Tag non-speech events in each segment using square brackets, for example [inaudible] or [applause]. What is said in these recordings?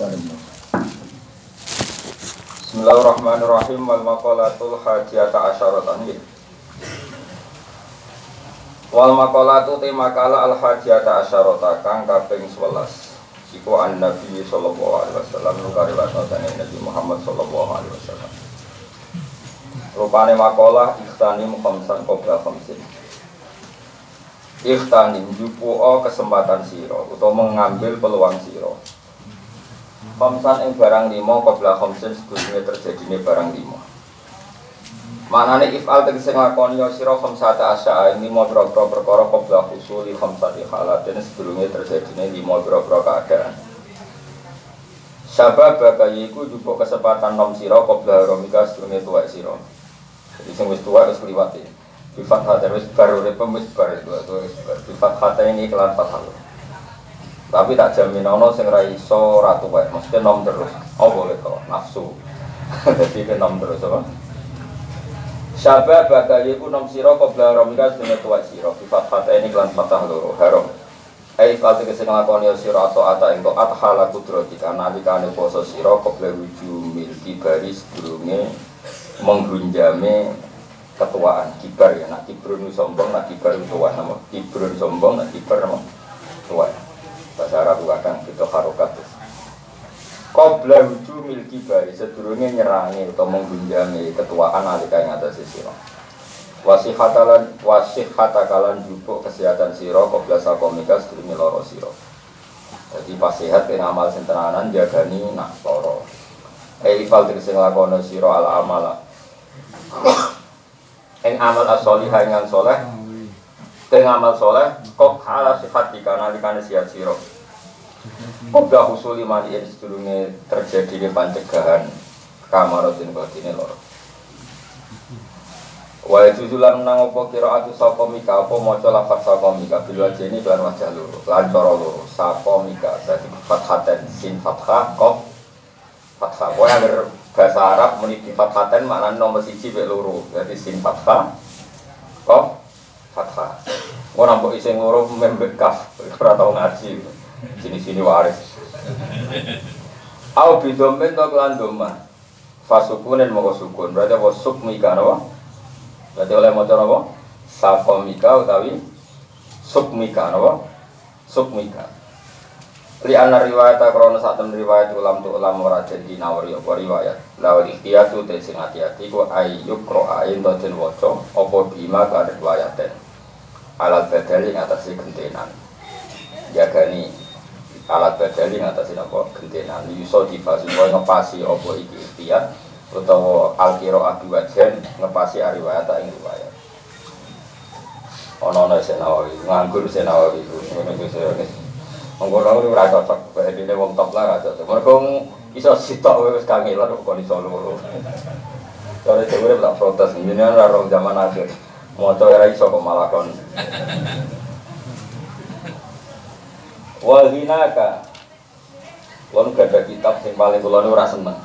Bismillahirrahmanirrahim wal maqalatul hajiyata asyaratan. Wal maqalatu te makalah al hajiyata asyarata kang kaping 11. Iku an Nabi sallallahu alaihi wasallam nukari wasatane Nabi Muhammad sallallahu alaihi wasallam. Rupane makalah ikhtanim khamsan qabla khamsin. Ikhtanim jupuo kesempatan siro atau mengambil peluang siro Khamsan ing barang limo qabla khamsin sedurunge terjadine barang limo. Manane ifal tegese nglakoni ya sira khamsata asya ini mau boro perkara qabla usuli khamsati halatin sedurunge terjadine limo boro keadaan. Sabab bagai iku jupuk kesempatan nom sira qabla romika sedurunge tuwa sira. Jadi sing wis tuwa wis kliwati. Bifat hati wis baru repem wis baru itu wis. Bifat hati ini kelan fathah. Tapi tak jamin ono sing ra iso ratu wae, mesti nom terus. Oh boleh kok, nafsu. [laughs] Jadi ke nom terus apa? Syabab bagai iku nom sira qabla ramika sedene tuwa sira. Sifat fata ini kelan fatah loro haram. Ai fate kese nglakoni sira atau ata ing at hala kudratika nalikane poso sira qabla wuju milki baris durunge menggunjame ketuaan kibar ya nak kibrun sombong nak kibar tua nama kibrun sombong nak kibar nama tua bahasa Arab kadang kita harokat. Qobla huju milki bari sedurunge nyerangi atau menggunjami ketuaan alika yang atas siro Wasih hatalan wasih hatakalan jupuk kesehatan siro Qobla sakomika sedurunge loro siro Jadi pas sehat kena amal sentenanan jagani nak loro Eh ifal tegesi ngelakono siro ala amala Eng amal as-solihah yang soleh Eng amal soleh Kok halah sifat dikana dikana sihat siro Kubla husuli mali yang sedulungnya terjadi di pancegahan kamarotin batine lor. Wa itu julan menang opo kira atu sapa mika opo maca lafaz sapa mika? Bil wajeni lan wajah loro lan cara loro. Sapa mika? Dadi fathaten sin fathah qaf fathah. Kowe agar bahasa Arab muni di fathaten maknane nomor siji mek loro. Dadi sin fathah qaf fathah. Ora mbok isih ngoro membek kaf ora ngaji. Sini-sini waris. Au bidomen to kelan doma. Fasukunen moko sukun. Berarti apa sukmika napa? Berarti oleh maca napa? Safamika utawi sukmika napa? Sukmika. Li anna riwayat krana sak riwayat ulam tu ulam ora jadi nawari apa riwayat. Lawal ikhtiyatu te sing ati-ati ku ayyuk ro'ain to den waca apa bima ka riwayaten. Alat badali ngatasi gentenan. Jagani alat badali ngatasi apa gentenan. Yuso diva supaya ngepasi apa iki ikhtiar utawa alkiro adu wajan ngepasi ariwayat ing riwayat. Ono ono senawawi nganggur senawawi itu ngono iki saya mengkono ora cocok bedine wong top lah gak cocok. Mergo iso sitok wis kangelan kok iso loro. Kalau cewek tak protes, ini orang zaman akhir. Mau coba iso kok malah kon. Wahinaka Kalau gak ada kitab yang paling ini rasa seneng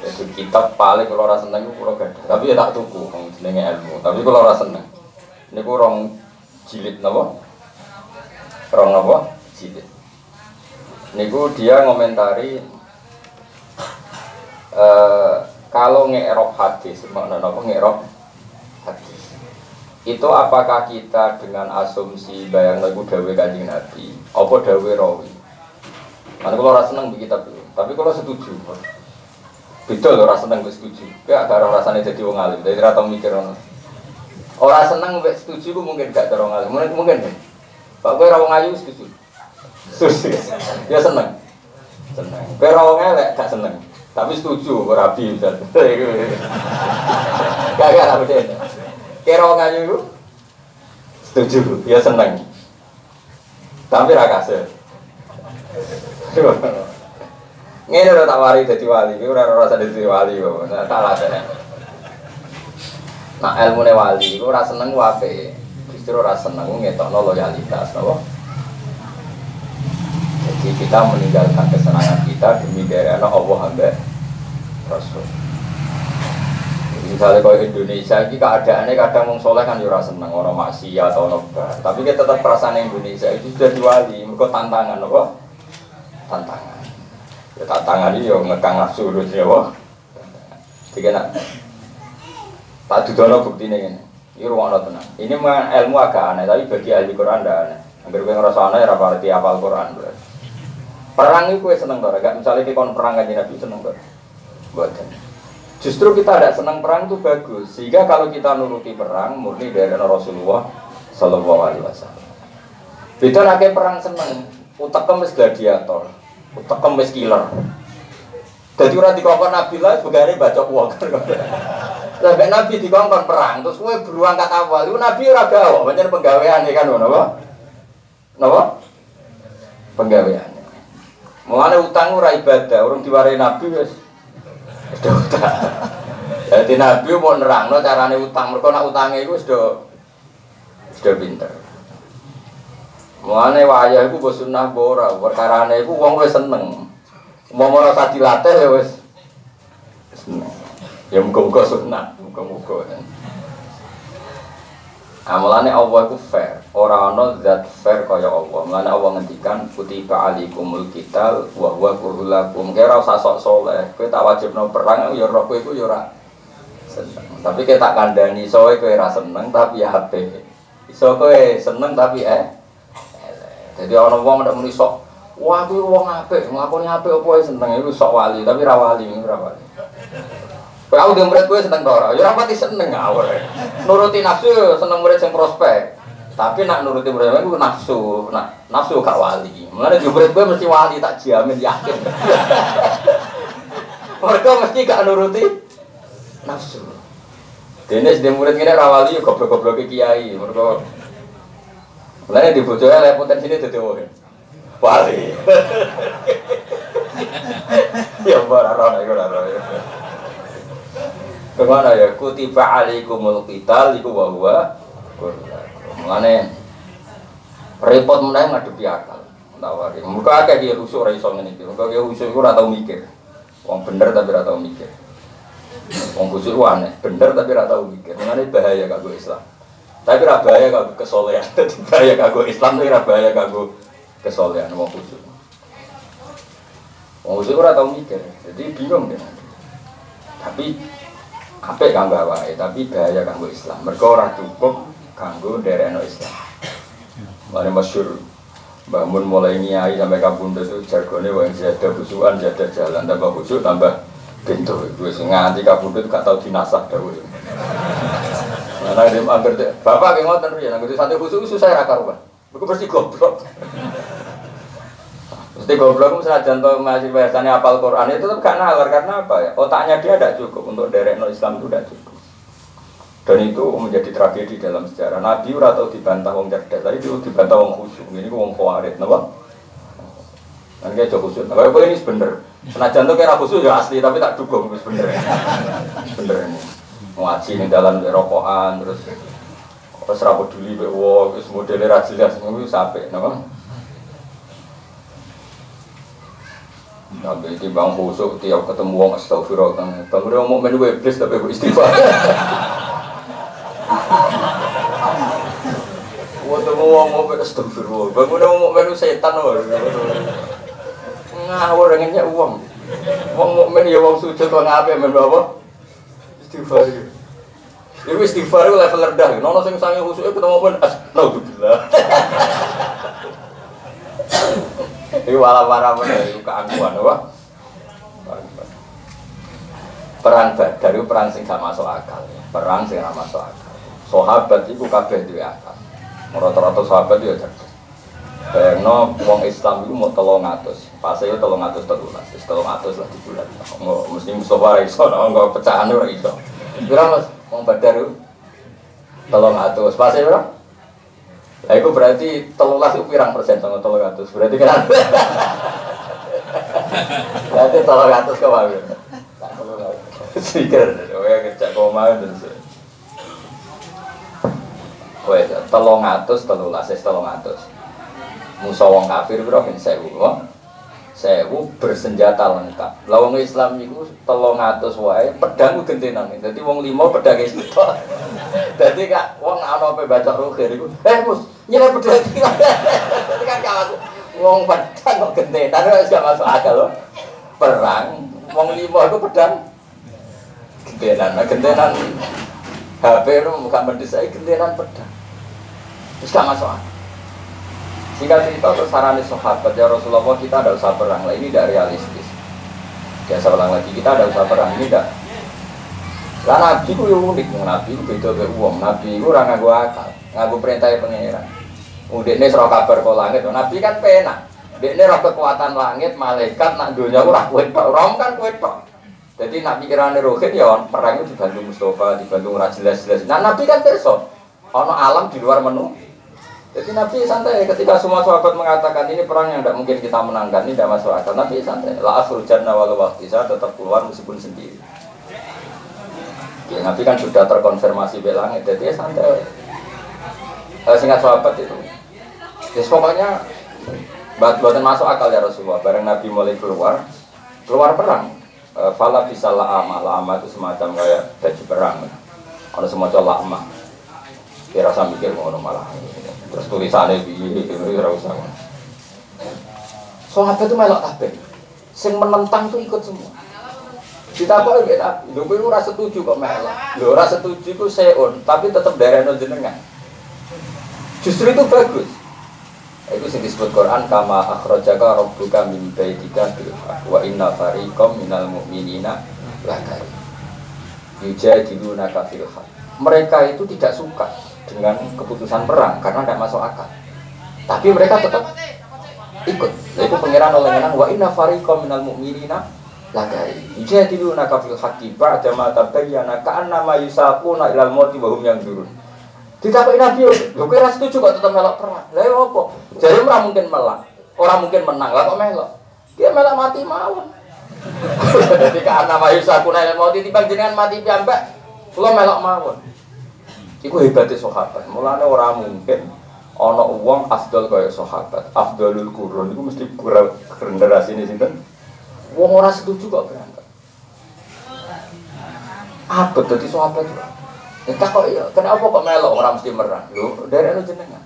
Itu kitab paling kalau rasa seneng itu kalau gak Tapi ya tak tuku, jenenge ilmu Tapi kalau rasa seneng Ini ku rong jilid napa? Rong napa? Jilid Ini ku dia ngomentari uh, Kalau ngerok hadis, makna napa ngerok itu apakah kita dengan asumsi bayang lagu dawe kanjeng nabi? Apa dawe rawi? Mana kalau rasa seneng belum tapi kalau setuju. Beda loh rasa seneng setuju. Gak ada rasanya jadi wong alim dari rata mikir orang orang seneng gue setuju gue mungkin gak orang alim. Mungkin mungkin nih pak gue rawang ayu setuju? Setuju. Dia seneng. Seneng. Gue rawang elek gak seneng. Tapi setuju rapi misalnya [laughs] gak gak rapi Kira ngayu itu setuju, ya seneng. Tapi rakase. Ngene ora tak wari dadi wali, iki ora rasa dadi wali kok. Nah, salah dene. Nah, ilmune wali iku ora seneng wae. Justru ora seneng ngetokno loyalitas, apa? Jadi kita meninggalkan kesenangan kita demi anak Allah hamba Rasul. Misalnya kalau Indonesia ini keadaannya kadang mau soleh kan yura ya seneng orang maksiat atau nobar. Tapi kita tetap perasaan Indonesia itu sudah diwali, mereka tantangan apa? Tantangan. Ya tak tangani yo ngekang nafsu terus ya wah. Tiga nak. Tak dudono bukti ini. Ini ruang tenang. Ini mah ilmu agak aneh, tapi bagi ahli Quran tidak aneh. Agar gue ngerasa aneh, apa arti apal Quran. Perang itu gue seneng tuh, gak misalnya kita perang aja Nabi seneng tuh. Buatan. Justru kita ada senang perang itu bagus, sehingga kalau kita nuruti perang murni dari Rasulullah Shallallahu Alaihi Wasallam. Beda lagi perang seneng, utak kemis gladiator, utak kemis killer. Jadi orang dikongkon Nabi lah sebagai baca uang. [laughs] Sampai Nabi dikongkon perang, terus gue beruang kata awal, itu Nabi ora gawa, banyak penggawean kan, napa? Napa? Penggawean. Mulane utang ora ibadah, orang diwarai Nabi sudah utang. Jadi Nabi mau nerangno carane utang, mereka nak utangnya itu sudah sudah pinter. Mulane wayah iku mbok sunah ora, perkarane iku wong wis seneng. Mau ora dilatih ya wis seneng. Ya muga-muga sunah, muga-muga. Amalane Allah itu fair, ora ana zat fair kaya Allah. Mulane Allah ngendikan kutiba alikumul qital wa huwa kurhul lakum. Kira usah sok saleh, kowe tak wajibno perang ya roh kowe iku ya seneng. Tapi kita tak kandhani soe kowe ora seneng tapi ya apik. Iso kowe seneng tapi eh jadi orang wong ndak muni sok, wah kuwi wong apik, nglakoni apik apa seneng iku sok wali, tapi ra wali, ra wali. Kowe aku murid kowe seneng ora? Ya seneng awal. Nuruti nafsu seneng murid sing prospek. Tapi nak nuruti murid iku nafsu, nak nafsu gak wali. Mulane yo murid kowe mesti wali tak jamin yakin. [laughs] Mereka mesti gak nuruti nafsu. Dene sedhe murid ngene ra wali yo goblok-goblok kiai. Mereka Mulanya di bojone lek potensi ini dadi wong. Wali. [laughs] ya ora ora ora ora. Ke mana ya? Kutiba alaikumul qital iku wa huwa Mulane repot meneh ngadepi akal. Tawari. Muka akeh dia rusuk ora iso ngene iki. Muka dia rusuk iku ora tau mikir. Wong bener tapi ora tau mikir. Wong rusuk aneh, bener tapi ora tau mikir. Mulane bahaya kanggo Islam. Tapi ora bahaya kanggo kesolehan. [laughs] Bahaya kanggo Islam tapi ora bahaya kanggo kesolehan wong khusyuk. Wong khusyuk ora tau mikir. Jadi bingung dia. Tapi apa kanggo awake, tapi bahaya kanggo Islam. Mergo ora cukup kanggo derekno Islam. Mari masyhur bangun mulai nyai sampai kampung itu jargonnya wong jadah busuan jadah jalan tambah busuk tambah pintu itu nganti kabun itu gak tau dinasah dawuh. Nah, dia deh. Bapak yang ngotot ya, nanti satu khusus susah ya karuan. Aku pasti goblok. Mesti goblok misalnya contoh masih biasanya apal Quran itu tetap gak nalar karena apa ya? Otaknya dia tidak cukup untuk derek no Islam itu tidak cukup. Dan itu menjadi tragedi dalam sejarah. Nabi atau dibantah wong cerdas, tadi itu dibantah wong khusyuk. Ini wong khawarit, napa? Kan kayak jauh khusyuk. Nah, ini bener. Senajan tuh kira khusyuk ya asli, tapi tak dukung, bener. Bener ini ngaji nih dalam rokokan terus terus dulu wow terus modelnya rajin sampai nama Nabi di bang khusuk tiap ketemu wong astagfirullah kan bang udah mau menu iblis tapi gue istighfar Ketemu wong mau astagfirullah bang udah mau menu setan loh ngawur uang Wong mukmin ya wong sujud wong apa menu apa? Istighfar. Iku istighfar itu level rendah. Nono sing sange khusuk ketemu pun astagfirullah. Iku wala para mana iku keangkuhan apa? Perang Badar itu perang sing gak masuk akal. Perang sing gak masuk akal. Sahabat itu kabeh duwe akal. Rata-rata sahabat itu cerdas. Bayangno wong Islam itu mau tolong atus, pas itu tolong atus terulas, tolong atus lah di bulan. Mesti Mustafa iso, nggak pecahan orang iso. Kira mas, Wong badar itu tolong atus ya bro Nah, itu berarti telulas itu pirang persen sama tolong atus berarti kan berarti tolong atus kau mau Sikir, oh ya ngecek kau mau terus. Kowe tolong atus telulas, tolong atus. Musa wong kafir bro, kan sewu, sewu bersenjata lengkap. Lawang Islam itu telung atus wae pedang gentenan. Jadi wong limo pedang itu. Jadi kak wong ana apa baca rohir itu. Eh mus, nyala pedang Jadi kan kawan wong pedang kok gentenan wis gak masuk akal loh. perang, wong lima itu pedang gentenan, nah gentenan HP itu bukan mendesak gentenan pedang. Terus gak masuk akal. Singkat cerita terus sarani sahabat ya Rasulullah kita ada usah perang lah ini tidak realistis. Biasa ulang lagi kita ada usah perang ini tidak. Lah nabi ku yang unik, nabi ku beda ke uang, nabi ku orang ngaku akal, ngaku perintah pangeran. Udah ini serah kabar ke langit, nabi kan penak. Dek ini roh kekuatan langit, malaikat, nak dunia ku rakwet tok, rom kan kuet tok. Jadi nak pikirannya rohit ya perang itu dibantu Mustafa, dibantu jelas-jelas. Nah nabi kan terso, ono alam di luar menu jadi Nabi santai ketika semua sahabat mengatakan ini perang yang tidak mungkin kita menangkan, ini tidak masuk akal. Nabi santai. La akhul jannah waktu saya tetap keluar meskipun sendiri. Ya, Nabi kan sudah terkonfirmasi belangnya, jadi santai. Eh, singkat sahabat itu. Ya, pokoknya buat buatan masuk akal ya Rasulullah. Bareng Nabi mulai keluar, keluar perang. E, Fala bisa la'ama, la'ama itu semacam kayak baju perang. Ada semacam la'ama. Ya rasa mikir mau malah. Terus tulisannya di ora usah. Sahabat itu melok kabeh. Sing menentang itu ikut semua. Kita kok ya Nabi, lho kowe ora setuju kok melok. Lho ora setuju ku seon, tapi tetap darahno jenengan. Justru itu bagus. Itu yang disebut Quran kama akhrajaka rabbuka min baitika bil wa inna fariqam minal mu'minina lakari. Yujadiluna fil haq. Mereka itu tidak suka dengan keputusan perang karena tidak masuk akal. Tapi mereka tetap ikut. Nah, itu pengiran oleh menang wa inna fariqam minal mu'minina lagari. Yujadiluna fil haqqi ba'da ma tabayyana ka'annama yusaquna ilal mauti wa hum yanzurun. Ditakuti Nabi, lho kowe ora setuju kok tetep melok perang. Lah ya apa? Jadi ora mungkin melak. Ora mungkin menang. Lah kok melok? Dia melok mati mawon. [laughs] Jadi karena mayu sakuna ilal mauti timbang jenengan mati piyambak. Kula melok mawon. Iku hebatnya sahabat. Mulane ora mungkin ana wong afdal kaya sahabat. Afdalul qurun iku mesti generasi ini sinten? Wong ora setuju kok berangkat. Apa dadi sahabat? Ya tak kok iya, kenapa kok melok orang mesti merah? Lho, dari lu jenengan.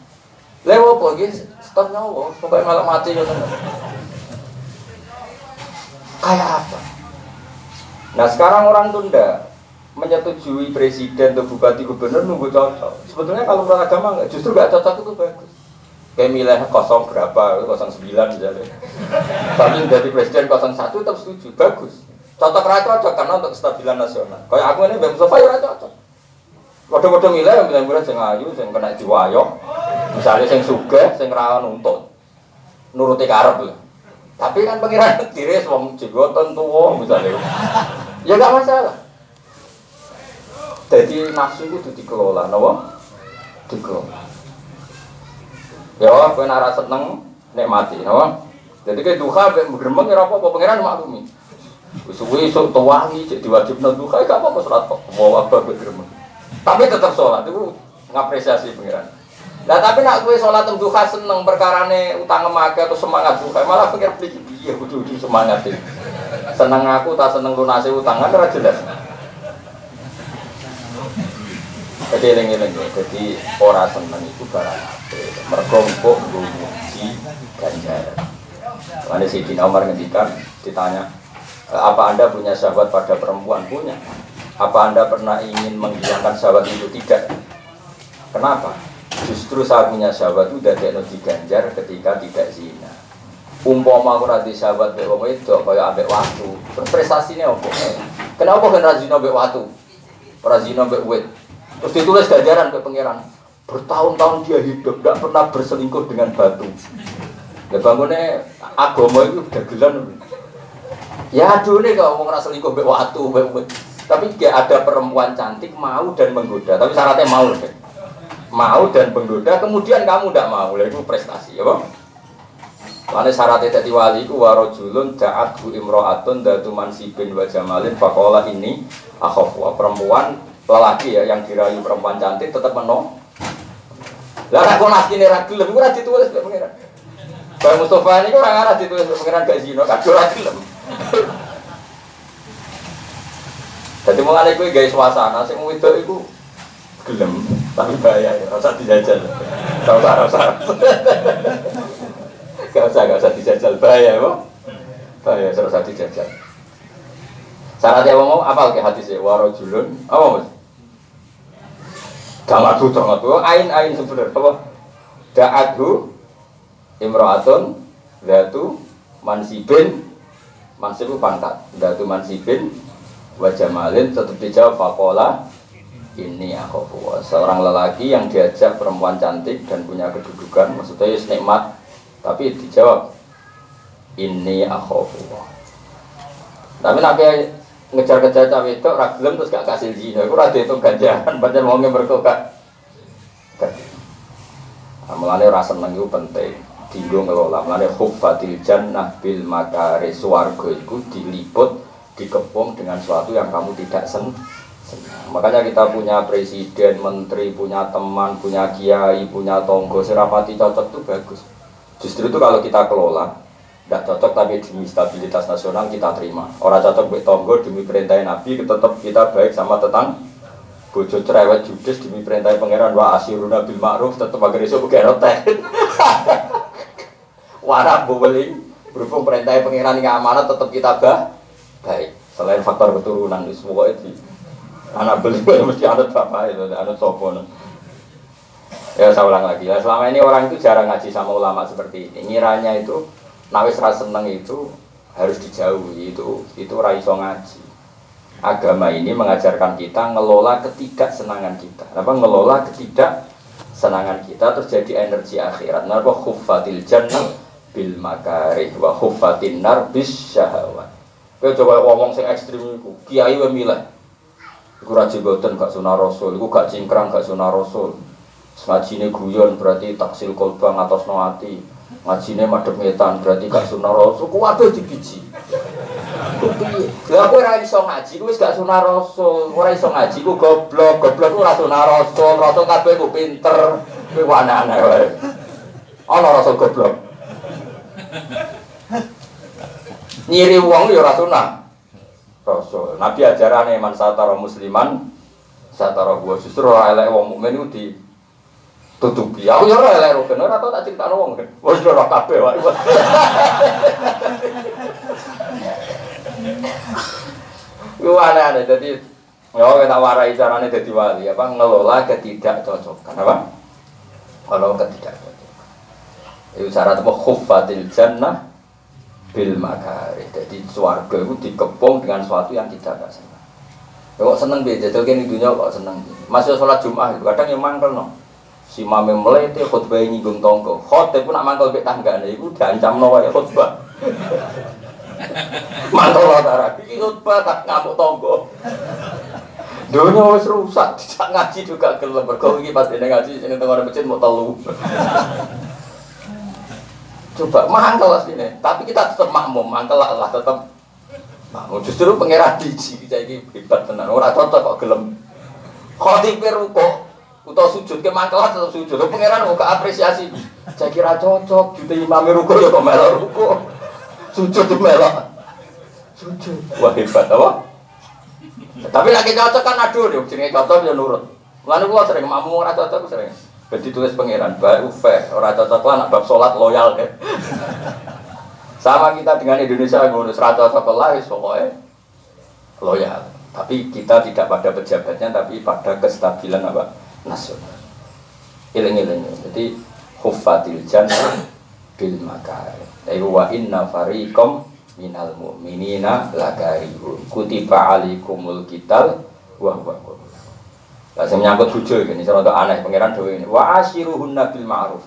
Lewo apa iki stop nyawa, pokoke melok mati yo. Kayak apa? Nah sekarang orang tunda menyetujui presiden atau bupati gubernur nunggu cocok. Sebetulnya kalau menurut agama enggak, justru enggak cocok itu bagus. Kayak milih kosong berapa, kosong sembilan misalnya. Tapi jadi presiden kosong satu tetap setuju, bagus. Cocok raja cocok karena untuk kestabilan nasional. Kayak aku ini Bang Mustafa ya cocok. Waduh-waduh milih yang milih-milih sing ayu, sing kena diwayok. Misalnya sing sugih, sing ra nuntut. Nuruti karep lho. Tapi kan pengiran [laughs] diri wong jenggoten tuwa misalnya. Ya gak masalah. Jadi nafsu itu dikelola, napa? Dikelola. Ya, kowe nek seneng nek mati, napa? Jadi kayak duha gremeng ya apa-apa pengiran maklumi. Wis suwe esuk tuwangi cek diwajibno duha gak apa-apa salat kok. Mau apa gremeng. Tapi tetap sholat itu ngapresiasi pengiran. Nah tapi nak gue sholat duha seneng perkarane utang emake atau semangat duha malah pikir pikir iya kudu semangat ini. Seneng aku tak seneng lunasi utang kan ora jelas. Jadi eling-eling ya, jadi ora seneng itu barang apa? Mergo empuk muji ganjaran. Lalu si Dina ditanya, apa anda punya sahabat pada perempuan punya? Apa Anda pernah ingin menghilangkan sahabat itu? Tidak. Kenapa? Justru saat punya sahabat itu udah tidak diganjar ketika tidak zina. Umpama aku nanti sahabat be wong itu kaya ambek waktu. Terus prestasinya apa? Kenapa kan razino ambek waktu? Razino ambek wit. Terus ditulis ganjaran ke pangeran. Bertahun-tahun dia hidup tidak pernah berselingkuh dengan batu. Ya bangunnya agama itu dagelan. Ya aduh nih kalau mau ngerasa selingkuh ambek waktu, ambek tapi jika ada perempuan cantik mau dan menggoda, tapi syaratnya mau deh. Mau dan menggoda, kemudian kamu tidak mau, itu prestasi, ya bang. Lalu syaratnya tadi wali ku warojulun daat bu imro'atun datu mansibin wa jamalin fakola ini akhofwa perempuan lelaki ya yang dirayu perempuan cantik tetap menong. Lah aku nasi ini ragilem, gue rajin tulis pengiran. Kayak Mustafa ini orang arah ditulis pengiran gak zino, kadang ragilem. Jadi mulai gue gaya suasana, sing itu itu gelem, tapi bahaya ya, rasa dijajal. Gak usah, gak usah. Gak usah, gak usah dijajal, bahaya ya terus hati jajan. Syaratnya mau apa ke hati sih? Warojulun apa mas? Gak tuh gak tuh. Ain ain sebenar apa? Da'adhu imro'atun datu mansibin mansib itu pangkat datu mansibin wajah malin tetap dijawab fakola ini aku seorang lelaki yang diajak perempuan cantik dan punya kedudukan maksudnya ya nikmat tapi dijawab ini aku tapi nabi ngejar-ngejar cawe itu ragilem terus gak kasih zina aku rada itu ganjaran baca wongnya berkokak Mulane rasa seneng itu penting. Dinggo ngelola. Mulane khuffatil jannah bil makare swarga itu diliput dikepung dengan sesuatu yang kamu tidak sen Makanya kita punya presiden, menteri, punya teman, punya kiai, punya tonggo, serapati cocok itu bagus. Justru itu kalau kita kelola, tidak cocok tapi demi stabilitas nasional kita terima. Orang cocok buat tonggo demi perintah Nabi, tetap kita baik sama tetang bojo cerewet judes demi perintah pangeran wa asiruna bil ma'ruf tetep agar iso teh. Warap bobeling berhubung perintah pangeran yang amanat tetap kita bah baik. Selain faktor keturunan di semua itu anak beli [laughs] mesti anak bapak itu anak sopo Ya saya ulang lagi ya selama ini orang itu jarang ngaji sama ulama seperti ini. Ngiranya itu nawis rasa seneng itu harus dijauhi itu itu raiso ngaji agama ini mengajarkan kita ngelola ketidaksenangan kita. Apa ngelola ketidaksenangan kita terjadi energi akhirat. Napa khuffatil jannah bil makarih wa khuffatin nar bis. Kowe coba ngomong sing ekstrim iku, kiai wae milih. Iku ra jenggoten gak sunah rasul, iku gak cingkrang gak sunah rasul. Ngajine guyon berarti taksil kolbang atas no ati. Ngajine madhep ngetan berarti gak sunah rasul. Kuwabe dibiji. Lah aku ora iso ngaji wis gak sunah rasul. Ora iso ngaji ku goblok, goblok ku ora sunah rasul. Rasul kabeh ku pinter. Kuwi aneh-aneh wae. Ana rasul goblok. Nyiri wong ya ora. Rasul. Nabi ajarane man satara musliman satara gua justru ora elek wong mukmin ku di tutupi. Aku ya ora elek rukun ora tau tak critakno wong. Wis ora kabeh wae. Itu aneh-aneh, jadi Ya, kita warai caranya jadi wali, apa ngelola ketidakcocokan, apa? Kalau ketidakcocokan. Itu syarat apa khuffatil jannah bil makari. Jadi suarga itu dikepung dengan sesuatu yang tidak ada senang. Ya kok seneng biasa, jadi di dunia kok seneng. Masih sholat Jumat, kadang yang mangkel no. Si mame melete khutbah nyinggung tonggo. Khotbah pun nak mangkel bek tangga, itu diancam no ya khutbah. [laughs] Mantul lara, iki khutbah tak ngamuk tonggo. Dunia wis rusak, [laughs] tidak ngaji juga gelem. Mergo iki pas dene ngaji sing tengah masjid mau telu. [laughs] Coba mangkel sini, tapi kita tetap makmum, mangkel lah, lah tetap makmum. Justru pangeran biji kita ini hebat tenan, orang cocok kok gelem. Khotib ruko, utawa sujud ke mangkel tetap sujud. Pangeran kok apresiasi. Saya kira cocok, juta imam ruko ya kok ruko. Sujud di melok. Sujud. Wah hebat apa? Tapi lagi cocok kan aduh jenenge cocok ya nurut. Lalu gua sering mamu ora cocok sering. Jadi tulis pangeran baru fair, orang cocok lah bab sholat loyal ya. [laughs] Sama kita dengan Indonesia ngurus rata cocok lah, pokoknya loyal. Tapi kita tidak pada pejabatnya, tapi pada kestabilan apa nasional. Iling-iling. Jadi hufatil jannah bil makar. Iku wa inna fariqam minal mu'minina lakarihun. Kutiba alikumul kital wa wa Lah sing menyangkut bojo ini cara aneh pangeran dhewe ini. Wa ashiruhunna bil ma'ruf.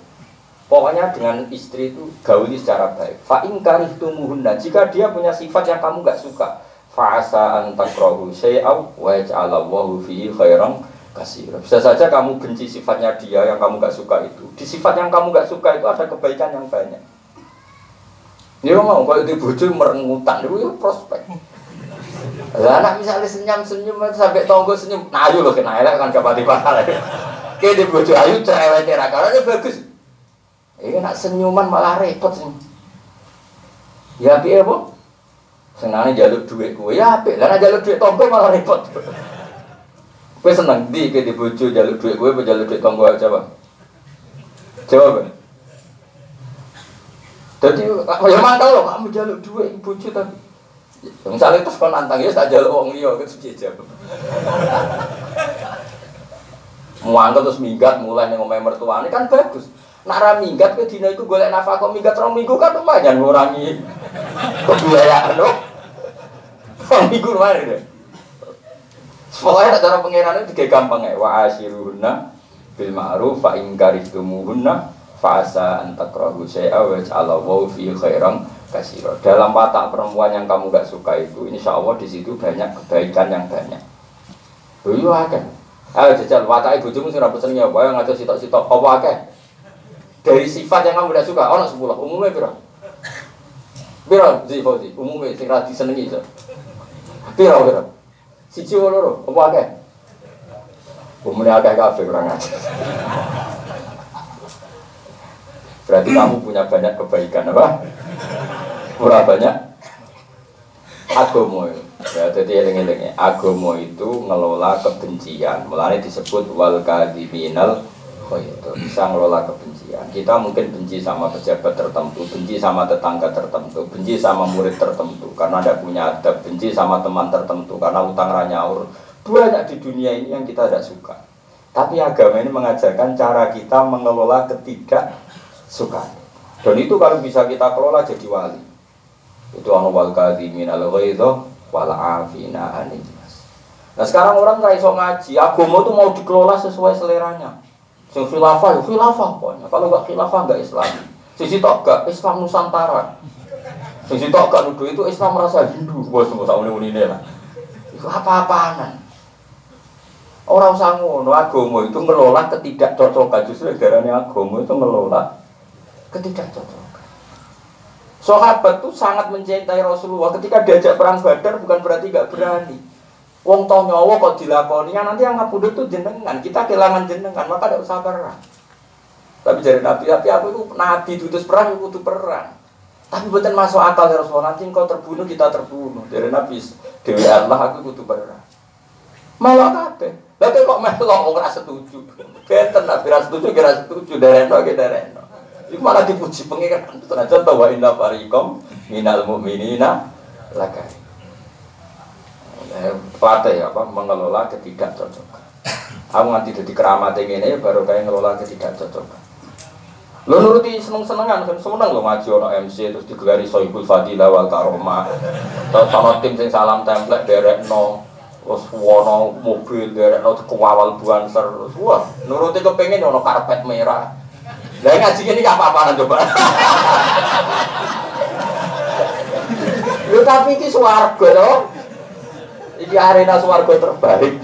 Pokoknya dengan istri itu gauli secara baik. Fa in karihtumuhunna jika dia punya sifat yang kamu gak suka, fa asa an takrahu syai'aw wa yaj'alallahu fihi khairan kasih. Bisa saja kamu benci sifatnya dia yang kamu gak suka itu. Di sifat yang kamu gak suka itu ada kebaikan yang banyak. Dia mau kalau di bojo merengutan itu prospek. Lah anak misalnya senyum senyum sampai tonggo senyum, nah ayo loh kena elek kan kapati bakal. Kayak di bojo ayu cerewet era karena bagus. Ini nak senyuman malah repot sih. Ya piye apa? Senangnya jalur duit gue ya apik. Lah jalur duit tonggo malah repot. [laughs] Gue seneng di ke di bojo jalur duit gue, jalur duit tonggo aja bang. Jawab. Jadi ya mantap loh, kamu jaluk dua ibu tapi misalnya terus kau nantang ya tak jaluk uang liya kan sejajar. Muangkel terus minggat mulai nih ngomong mertua ini kan bagus. Nara minggat ke dina itu golek nafkah kok minggat rong minggu kan lumayan ngurangi kebiayaan loh. Rong minggu lumayan deh. Pokoknya cara pengirannya juga gampang ya. Wa asyiruhunna bil ma'ruf fa in fa asa an takrahu syai'a wa khairan Dalam watak perempuan yang kamu gak suka itu, insya Allah di situ banyak kebaikan yang banyak. Iya kan? Ayo jajal, watak ibu cuma sih rambut senengnya, yang ngaco sitok-sitok, apa akeh? Dari sifat yang kamu gak suka, oh sepuluh, umumnya berapa? Berapa sih Fauzi? Umumnya sing radi senengi itu. Berapa berapa? Siji loro, apa akeh? Umumnya akeh kafe kurang aja. Berarti kamu punya banyak kebaikan apa? Murah banyak. Agomo. Ya jadi eling-eling agomo itu ngelola kebencian. Mulai disebut wal kadiminal oh itu bisa ngelola kebencian. Kita mungkin benci sama pejabat tertentu benci sama tetangga tertentu benci sama murid tertentu karena ada punya adab benci sama teman tertentu karena utang ranyaur banyak di dunia ini yang kita tidak suka. Tapi agama ini mengajarkan cara kita mengelola ketidaksukaan. Dan itu kalau bisa kita kelola jadi wali itu anu wal kadhimin al ghaidha wal afina anin Nah sekarang orang nggak iso ngaji, agama itu mau dikelola sesuai seleranya. Sing khilafah, ya khilafah pokoknya. Kalau nggak khilafah nggak Islam. Sisi tok gak Islam Nusantara. Sisi tok gak nuduh itu Islam merasa Hindu. Bos semua tahun ini lah. Itu apa-apaanan. Orang usah ngono, agama itu ngelola ketidakcocokan. Justru darahnya agama itu ngelola ketidakcocokan. Sahabat tuh sangat mencintai Rasulullah. Ketika diajak perang Badar bukan berarti gak berani. Wong tau nyawa kok dilakoni, ya nanti yang ngabudut tuh jenengan. Kita kehilangan jenengan, maka tidak usah perang. Tapi jadi Nabi, tapi aku itu Nabi tutus perang, aku tuh perang. Tapi bukan masuk akal ya Rasulullah, nanti engkau terbunuh, kita terbunuh. Dari Nabi, Dewi Allah, aku butuh perang. Malah kabeh. Tapi kok melok ora setuju. Beten Nabi ra setuju, kira setuju, dereno, dereno. Itu malah dipuji pengiran. Senajan bahwa inna farikom minal mu'minina lakai. Pelatih ya, apa mengelola ketidakcocokan. Aku nganti jadi keramat ini baru kayak ngelola ketidakcocokan. Lo nuruti seneng-senengan kan seneng lo ngaji ono MC terus digelari Soibul Fadilah wal Karomah. Terus ono tim sing salam template derek no terus wono mobil derek no kewawal buanser terus wah nuruti kepengen ono karpet merah lah ngaji ini gak apa-apaan coba. Lu tapi ini swarga loh. Ini arena swarga terbaik.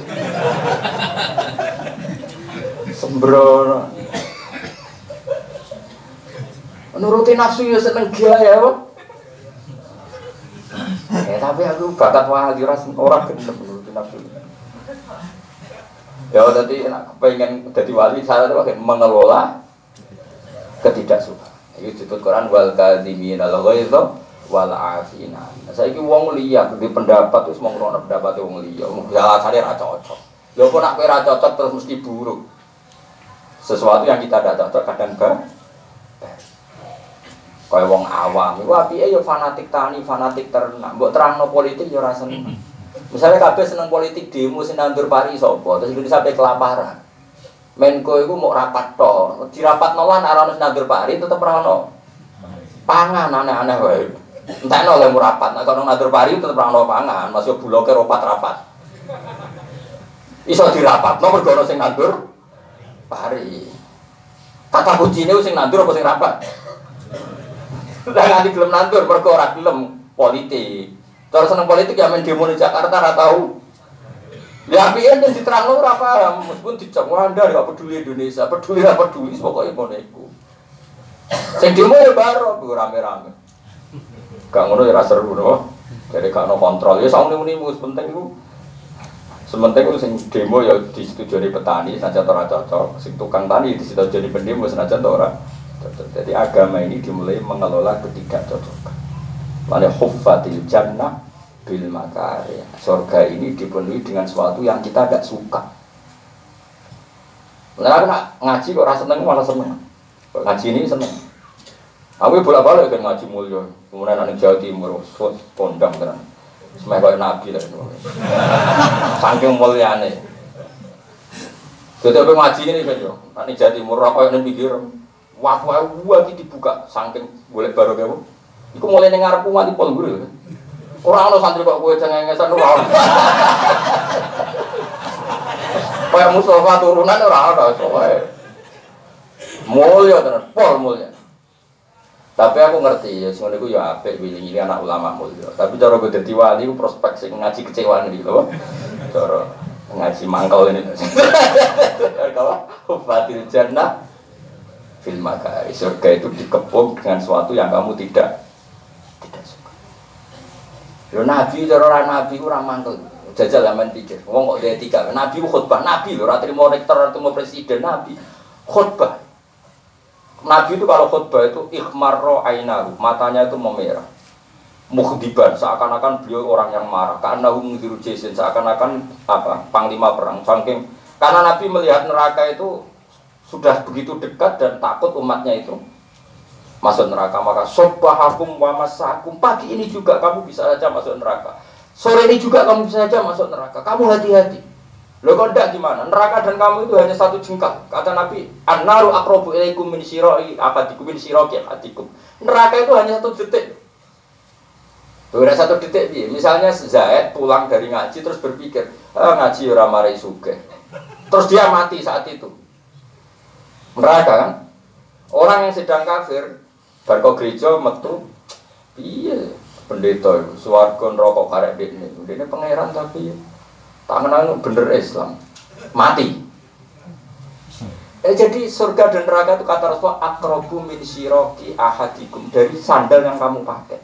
Sembrono. Nuruti nafsu ya seneng gaya ya. Eh tapi aku bakat wahali orang gendem nuruti nafsu. Ya tadi pengen jadi wali saya tuh mengelola ketidaksukaan. Itu disebut Quran wal kadhimin al ghaidha wal afina. Nah, saiki wong liya di pendapat terus mau ngono pendapat wong liya, mung alasane ra cocok. Lho kok nak kowe cocok terus mesti buruk. Sesuatu yang kita tidak cocok kadang ber Kayak wong awam, iku apike ya fanatik tani, fanatik ternak. Mbok terangno politik ya ora seneng. Misalnya kabeh seneng politik demo sing nandur pari sapa, terus Indonesia sampai kelaparan. Menko itu mau rapat to, di rapat nolan arah nandur pari tetap rano pangan aneh-aneh wae. Entah nol yang rapat, nah kalau nandur pari tetap rano pangan, masih bulog ropat rapat. Iso dirapat, nomor gono sing nandur pari. Kata kuncinya sing nandur apa sing rapat? Lah nganti gelem nandur mergo gelem politik. Terus seneng politik ya main demo di Jakarta ora tahu Ya piye yang diterang ora paham, meskipun dicap Anda gak peduli Indonesia, peduli apa peduli pokoknya ngono iku. Sing demo ya baru rame-rame. Gak ngono ya seru no. Jadi gak no kontrol ya saune muni mus penting iku. Sementing itu sing demo ya disetujui petani saja ora cocok, sing tukang tani disetujui pendemo saja ora Jadi agama ini dimulai mengelola ketidakcocokan. Mana huffatil jannah bil makari. Surga ini dipenuhi dengan sesuatu yang kita tidak suka. Nah, ngaji kok rasa seneng malah seneng. Ngaji ini seneng. Aku bolak balik kan ngaji mulia, kemudian anak Jawa Timur, kondang kan, semuanya kayak nabi lah, saking muliane. Jadi apa ngaji ini kan yo, anak Jawa Timur apa yang mikir, waktu aku dibuka, saking boleh baru kamu, Iku mulai dengar aku mati pol guru. Orang lo santri kok gue cengengesan ora. Kayak Mustafa turunan ora ada soalnya. Mulia tenan, pol mulia. Tapi aku ngerti ya, semuanya itu ya apik willing ini anak ulama mulia. Tapi cara gue jadi wali, gue prospek sih ngaji kecewaan gitu. Cara ngaji mangkal ini. Kalau fatil jannah fil makari surga itu dikepung dengan sesuatu yang kamu tidak. Lo nabi cara orang nabi ku mangkel. Jajal zaman pikir. Wong kok dia tiga. Nabi khutbah nabi lo. Ratri mau rektor mau presiden nabi khutbah. Nabi itu kalau khutbah itu ikhmarro ainahu, matanya itu memerah. Mukhdiban, seakan-akan beliau orang yang marah. Karena menghiru jason, seakan-akan apa? Panglima perang. Saking karena Nabi melihat neraka itu sudah begitu dekat dan takut umatnya itu masuk neraka. Maka sobahakum wa masakum. Pagi ini juga kamu bisa saja masuk neraka. Sore ini juga kamu bisa saja masuk neraka. Kamu hati-hati. Lo kok enggak gimana? Neraka dan kamu itu hanya satu jengkal. Kata Nabi, "An-naru aqrabu ilaikum min syira'i ahadikum min syiraki ahadikum." Neraka itu hanya satu detik. Udah satu detik dia. Misalnya Zaid pulang dari ngaji terus berpikir, ah, ngaji ora marai suge. Terus dia mati saat itu. Neraka kan? Orang yang sedang kafir, barco gereja metu, iya pendeta itu, suarga rokok karek ini, ini pangeran tapi Tangan bener Islam. Mati. Eh, jadi surga dan neraka itu kata Rasulullah akrobu min siroki ahadikum dari sandal yang kamu pakai.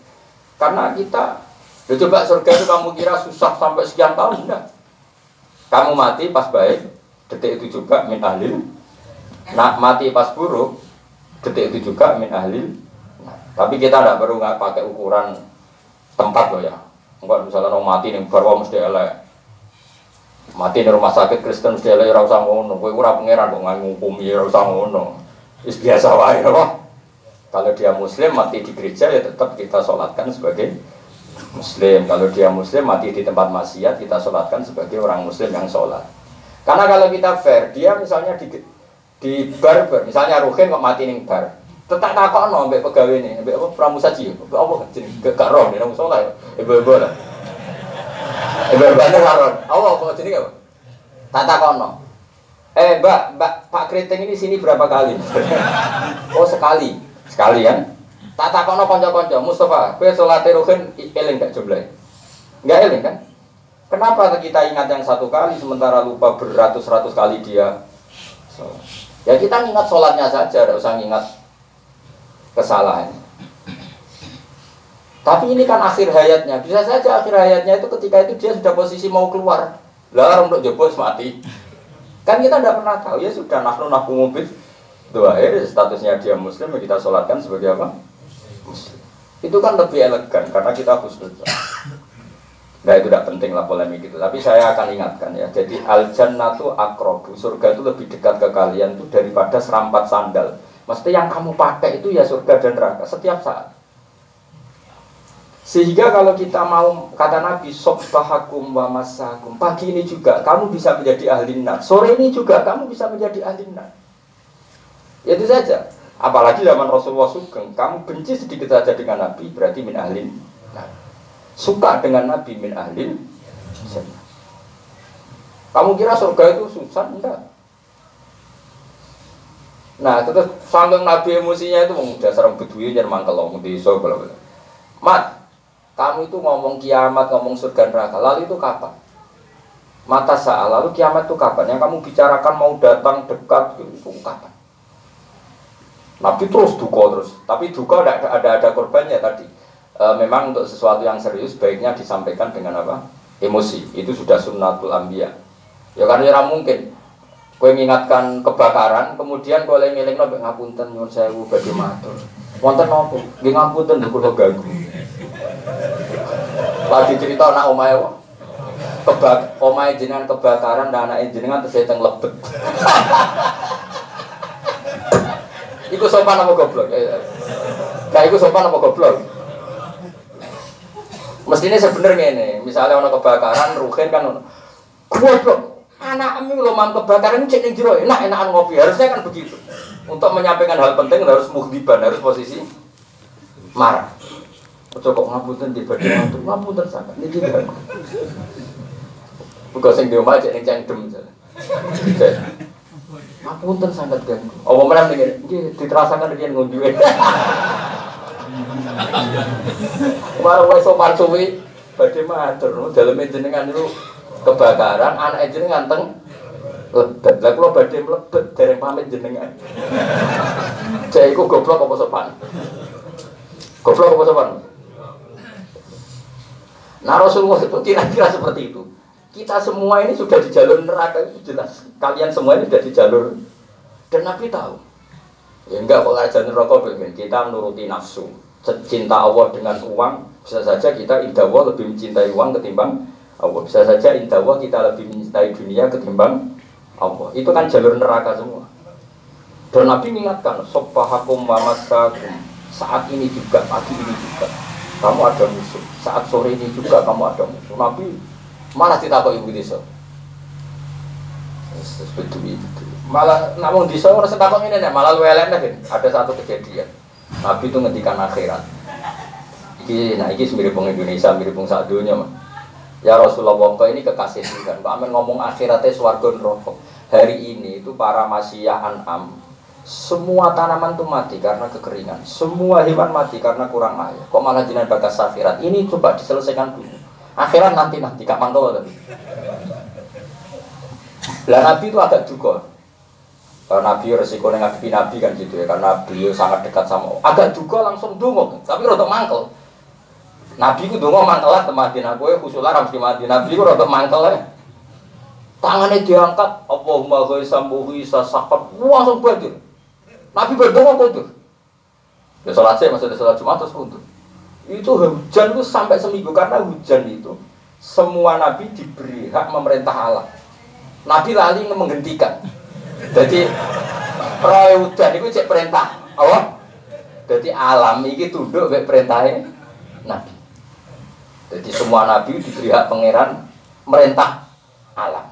Karena kita, ya coba surga itu kamu kira susah sampai sekian tahun enggak? Kamu mati pas baik, detik itu juga min ahlil. Nak mati pas buruk, detik itu juga min ahlil. Tapi kita tidak perlu nggak pakai ukuran tempat loh ya. Enggak misalnya orang mati nih baru mesti elek. Mati di rumah sakit Kristen mesti elek ora usah ngono. Kowe ora pangeran kok ngukumi ora usah ngono. Biasa wae loh kalau dia muslim mati di gereja ya tetap kita sholatkan sebagai muslim. Kalau dia muslim mati di tempat maksiat kita sholatkan sebagai orang muslim yang sholat. Karena kalau kita fair dia misalnya di di bar, bar misalnya Ruhin kok mati ning bar tetap takok no mbek pegawai ini mbek apa pramusaji apa jeneng gak roh nih nang sholat ibu-ibu lah Ibu bandel karon. Allah kok jadi apa? Tata kono. Eh, Mbak, Mbak Pak Kriting ini sini berapa kali? [laughs] oh, sekali. Sekali kan? Tata kono konco-konco. Mustafa, kowe salat ruhin eling gak jumlah? Enggak eling kan? Kenapa kita ingat yang satu kali sementara lupa beratus-ratus kali dia sholat? Ya kita ingat sholatnya saja, tidak usah ingat kesalahan. Tapi ini kan akhir hayatnya. Bisa saja akhir hayatnya itu ketika itu dia sudah posisi mau keluar. Lah untuk jebol mati. Kan kita tidak pernah tahu ya sudah nafnu nafnu mobil. Itu akhir statusnya dia muslim ya kita sholatkan sebagai apa? Muslim. Itu kan lebih elegan karena kita khusnul Nah itu tidak penting lah polemik itu. Tapi saya akan ingatkan ya. Jadi al jannatu akrobu. Surga itu lebih dekat ke kalian tuh daripada serampat sandal. Mesti yang kamu pakai itu ya surga dan neraka setiap saat. Sehingga kalau kita mau kata Nabi sobbahakum wa masakum pagi ini juga kamu bisa menjadi ahli nar. Sore ini juga kamu bisa menjadi ahli nar. Itu saja. Apalagi zaman Rasulullah Sugeng, kamu benci sedikit saja dengan Nabi berarti min ahli nar. Suka dengan Nabi min ahli Kamu kira surga itu susah? Enggak. Nah, terus sambil Nabi emosinya itu udah serang bedui kalau di so Mat, kamu itu ngomong kiamat, ngomong surga neraka. Lalu itu kapan? Mata saat lalu kiamat itu kapan? Yang kamu bicarakan mau datang dekat itu kapan? Nabi terus duka terus. Tapi duka ada ada ada korbannya tadi. E, memang untuk sesuatu yang serius baiknya disampaikan dengan apa? Emosi. Itu sudah sunnatul ambia. Ya karena ya mungkin. Kue mengingatkan kebakaran, kemudian kue ngeling nabi ngapunten nyuwun sewu badhe matur. Wonten nopo? Nggih ngapunten kula ganggu. Lagi cerita anak omai wa. Kebak omai jenengan kebakaran dan anak jenengan terus teng lebet. [laughs] Iku sopan apa goblok? Ya, ya. Kayak itu sopan apa goblok? Mestinya sebenarnya ini, misalnya orang kebakaran, Ruhin kan goblok. Anak kami lo mam kebakaran cek ning jero enak enakan ngopi. Harusnya kan begitu. Untuk menyampaikan hal penting harus muhdiban, harus posisi marah. Ojo kok ngapunten di badan ngatur, ngapunten sangat. Kan. Bukan sing di omah cek ning cangdem. Ngapunten sangat kan. Oh, mana nih? Nggih diterasakan riyen ngunduhe. Kemarin wes sopan suwi badhe matur daleme jenengan niku kebakaran anak jenengan teng lebet. Lah kula badhe mlebet dereng pamit jenengan. [laughs] Cek iku goblok apa sopan? Goblok apa sopan? Nah Rasulullah itu kira-kira seperti itu. Kita semua ini sudah di jalur neraka itu jelas. Kalian semua ini sudah di jalur dan Nabi tahu. Ya enggak ajaran rokok begini. Kita menuruti nafsu. Cinta Allah dengan uang bisa saja kita indah Allah lebih mencintai uang ketimbang Allah. Bisa saja indah Allah kita lebih mencintai dunia ketimbang Allah. Itu kan jalur neraka semua. Dan Nabi mengingatkan, sopahakum mamasakum. Saat ini juga, pagi ini juga. Kamu ada musuh. Saat sore ini juga kamu ada musuh. Nabi malah tidak kok ibu desa. Seperti itu. Malah namun di sana orang setakut ini malah lu elek Ada satu kejadian. Nabi itu ngendikan akhirat. Iki, nah iki mirip Indonesia, mirip saat dunia mah. Ya Rasulullah kok ini kekasih kan. Pak Amin ngomong akhiratnya swarga neraka. Hari ini itu para masyiyah an'am semua tanaman itu mati karena kekeringan. Semua hewan mati karena kurang air. Kok malah jinan bagas akhirat? Ini coba diselesaikan dulu. Akhirat nanti nanti kapan tahu tadi. Lah Nabi itu agak juga. Karena Nabi resiko ngadepi Nabi kan gitu ya, karena beliau sangat dekat sama. Agak juga langsung dungo, tapi rotok mangkel. Nabi itu dungo mangkel lah temati aku ya khusulah harus dimati. Nabi itu rotok mangkel ya. Tangannya diangkat, Allahumma ghaisambuhi sasakat, langsung banjir. Nabi berdoa kok itu. Ya sholat saya maksudnya sholat Jumat terus untuk. Itu hujan itu sampai seminggu karena hujan itu semua nabi diberi hak memerintah Allah. Nabi lali menghentikan. Jadi roy hujan itu cek perintah Allah. Jadi alam ini tunduk ke perintahnya Nabi. Jadi semua nabi diberi hak pangeran merintah alam.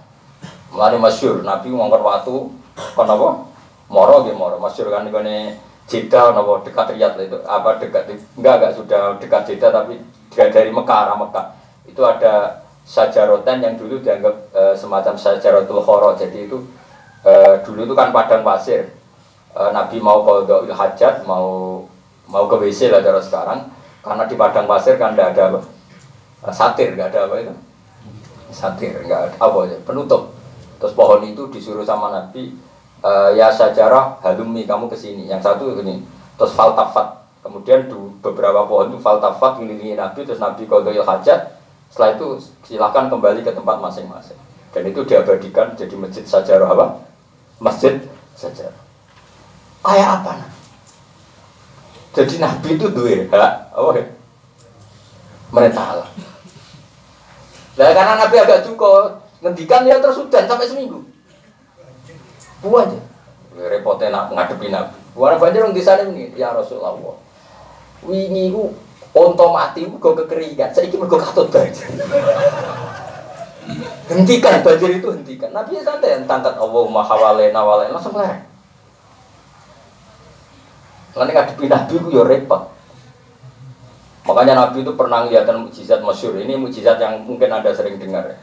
Mulai masyur Nabi ngongkar waktu, kenapa? Moro gitu Moro, masyur kan ini Jeddah nopo dekat Riyadh itu. Apa dekat enggak enggak sudah dekat Jeddah tapi dari Mekah arah Mekah. Itu ada sajarotan yang dulu dianggap e, semacam sajarotul khoro. Jadi itu e, dulu itu kan padang pasir. E, Nabi mau ke hajat mau mau ke WC lah cara sekarang. Karena di padang pasir kan tidak ada satir nggak ada apa itu satir nggak ada apa ya penutup terus pohon itu disuruh sama Nabi uh, ya sejarah halumi kamu ke sini. Yang satu ini terus faltafat. Kemudian du, beberapa pohon itu faltafat mengelilingi Nabi terus Nabi kodoil hajat. Setelah itu silahkan kembali ke tempat masing-masing. Dan itu diabadikan jadi masjid sejarah apa? Masjid sejarah. Kayak apa? Nah? Jadi Nabi itu dua hak, oh ya. Mereka Allah. Nah, karena Nabi agak cukup, ngendikan ya terus hujan sampai seminggu. Buat aja. Repotnya nak ngadepi Nabi. Warna banjir orang di sana ini, ya Rasulullah. Wingi ku onto mati gue kekeringan. Saya ingin gue katut banjir. [laughs] hentikan banjir itu hentikan. Nabi ya santai tangkat Allahumma hawalena walena langsung lereng. Nanti ngadepi Nabi gue ya repot. Makanya Nabi itu pernah ngeliatkan mujizat masyur. Ini mujizat yang mungkin Anda sering dengar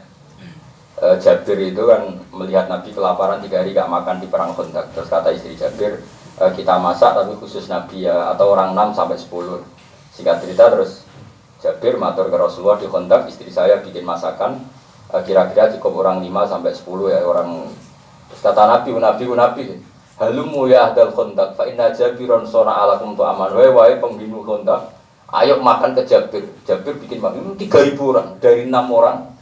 e, Jabir itu kan melihat Nabi kelaparan tiga hari gak makan di perang Khandaq. Terus kata istri Jabir, e, kita masak tapi khusus Nabi ya atau orang 6 sampai 10. Singkat cerita terus Jabir matur ke Rasulullah di Khandaq, istri saya bikin masakan e, kira-kira cukup orang 5 sampai 10 ya orang terus kata Nabi, Nabi, Nabi Halumu ya dal Khandaq fa inna Jabiron sona alakum tu aman wae wae pembinu Khandaq ayo makan ke Jabir Jabir bikin makan 3000 orang dari 6 orang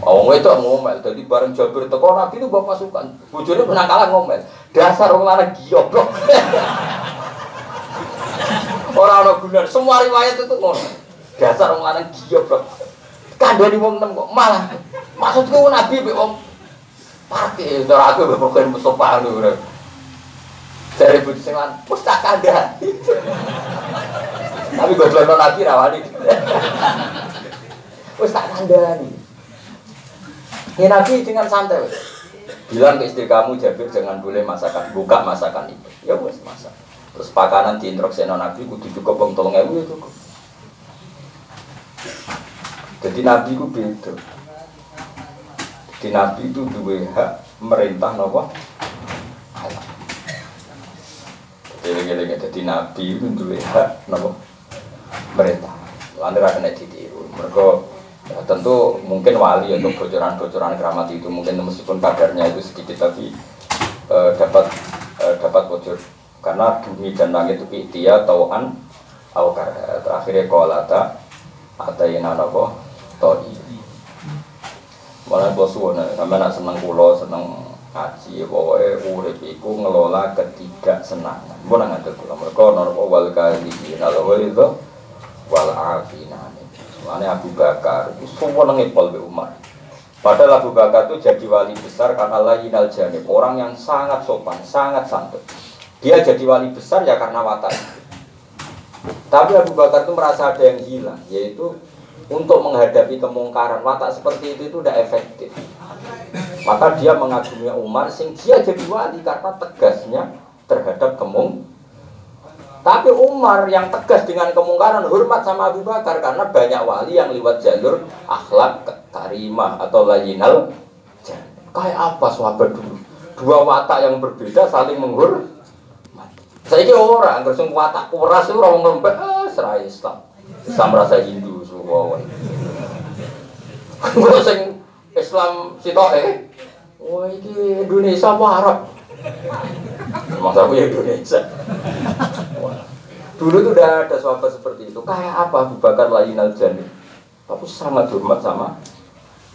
Oh, itu ngomel. Jadi bareng Jabir teko Nabi itu bawa pasukan. Bojone pernah kalah ngomel. Dasar wong lanang goblok. Orang [laughs] orang benar. Semua riwayat itu ngono. Dasar wong lanang goblok. Kandhani wong nem kok malah. Maksudku Nabi mbek wong Pake, cara aku mbek pokoke Mustofa lho. Dari budi sing lan, wis tak. Tapi gue belum nabi rawani. Wes tak kandani. Ya nabi dengan santai. Bilang ke istri kamu Jabir jangan boleh masakan, buka masakan itu. Ya wes masak. Terus pakanan di introkseno nabi kudu cukup bang tolong ya cukup. Jadi nabi ku beda. Jadi nabi itu dua hak merintah nopo Gini-gini, jadi nabi itu dua hak nopo merintah. Lalu akan ditiru. Mereka ya, tentu mungkin wali untuk bocoran-bocoran keramat itu. Mungkin meskipun kadarnya itu sedikit tapi eh, dapat eh, dapat bocor. Karena bumi dan langit itu dia tauan awkar. Terakhirnya kolata atayina nopo toi malah bos suwon sama nak seneng kulo seneng ngaji pokoknya urip iku ngelola ketiga senangan mau nggak ada kulo mereka normal wal kali nalo itu wal afina Soalnya Abu Bakar itu semua nengipol be Umar. Padahal Abu Bakar itu jadi wali besar karena layinal janib orang yang sangat sopan, sangat santun. Dia jadi wali besar ya karena watak. Tapi Abu Bakar itu merasa ada yang hilang, yaitu untuk menghadapi kemungkaran watak seperti itu itu tidak efektif. Maka dia mengagumi Umar, sing dia jadi wali karena tegasnya terhadap kemung. Tapi Umar yang tegas dengan kemungkaran hormat sama Abu Bakar karena banyak wali yang lewat jalur akhlak karimah atau layinal. Kayak apa sahabat dulu? Dua watak yang berbeda saling menghur. Saya kira orang, terus watak kuras itu orang lembek, ah, serai Islam. Islam rasa Hindu semua. Gue sing Islam eh, wah ini Indonesia apa Arab? Masa aku ya Indonesia. Dulu tuh udah ada sahabat seperti itu. Kayak apa Abu Bakar lain al jani. Tapi sangat hormat sama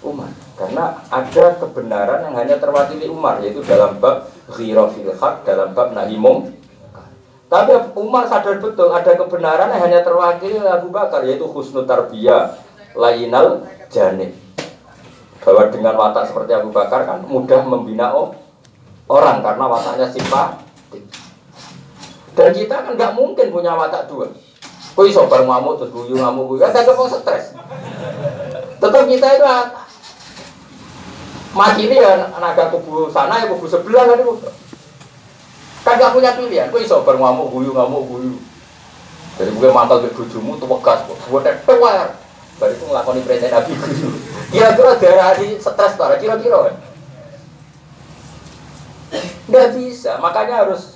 Umar. Karena ada kebenaran yang hanya terwakili Umar, yaitu dalam bab ghirafil haq, dalam bab nahimum tapi Umar sadar betul ada kebenaran yang hanya terwakili Abu Bakar yaitu husnul tarbiyah lainal janib. Bahwa dengan watak seperti Abu Bakar kan mudah membina orang karena wataknya simpatik. Dan kita kan nggak mungkin punya watak dua. Koi sobar ngamuk terus guyu ngamuk guyu, ada kepong stres. Tetap kita itu mati ini ya naga kubu sana ya kubu sebelah kan itu. Kan gak punya pilihan, kok iso bar ngamuk guyu ngamuk guyu. Jadi gue mantel ke bujumu tuh wegas, gue tewer. Baru itu ngelakoni perintah Nabi guyu. [laughs] Kira-kira darah di stres tuh, kira-kira. Nggak bisa, makanya harus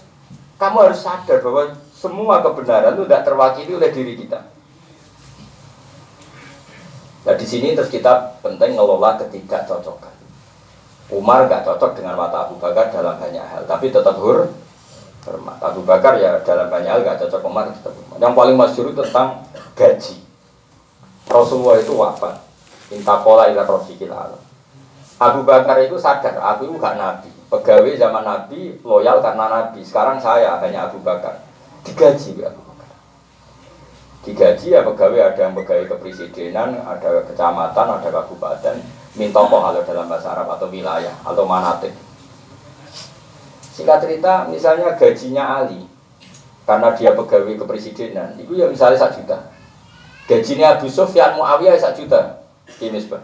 kamu harus sadar bahwa semua kebenaran itu tidak terwakili oleh diri kita. Nah di sini terus kita penting ngelola ketidakcocokan. Umar gak cocok dengan mata Abu Bakar dalam banyak hal, tapi tetap hur, hormat. Abu Bakar ya dalam banyak hal gak cocok Umar tetap hormat. Yang paling masyhur tentang gaji. Rasulullah itu wafat. Intakola ila rofiqil alam. Abu Bakar itu sadar, aku itu gak nabi. Pegawai zaman nabi loyal karena nabi. Sekarang saya hanya Abu Bakar. Digaji ya Abu Bakar. Digaji ya pegawai ada yang pegawai kepresidenan, ada kecamatan, ada kabupaten. Minta kalau dalam bahasa Arab atau wilayah atau manatik Singkat cerita, misalnya gajinya Ali, karena dia pegawai kepresidenan, itu ya misalnya satu juta. Gajinya Abu Sufyan Muawiyah satu juta. Ini sebab.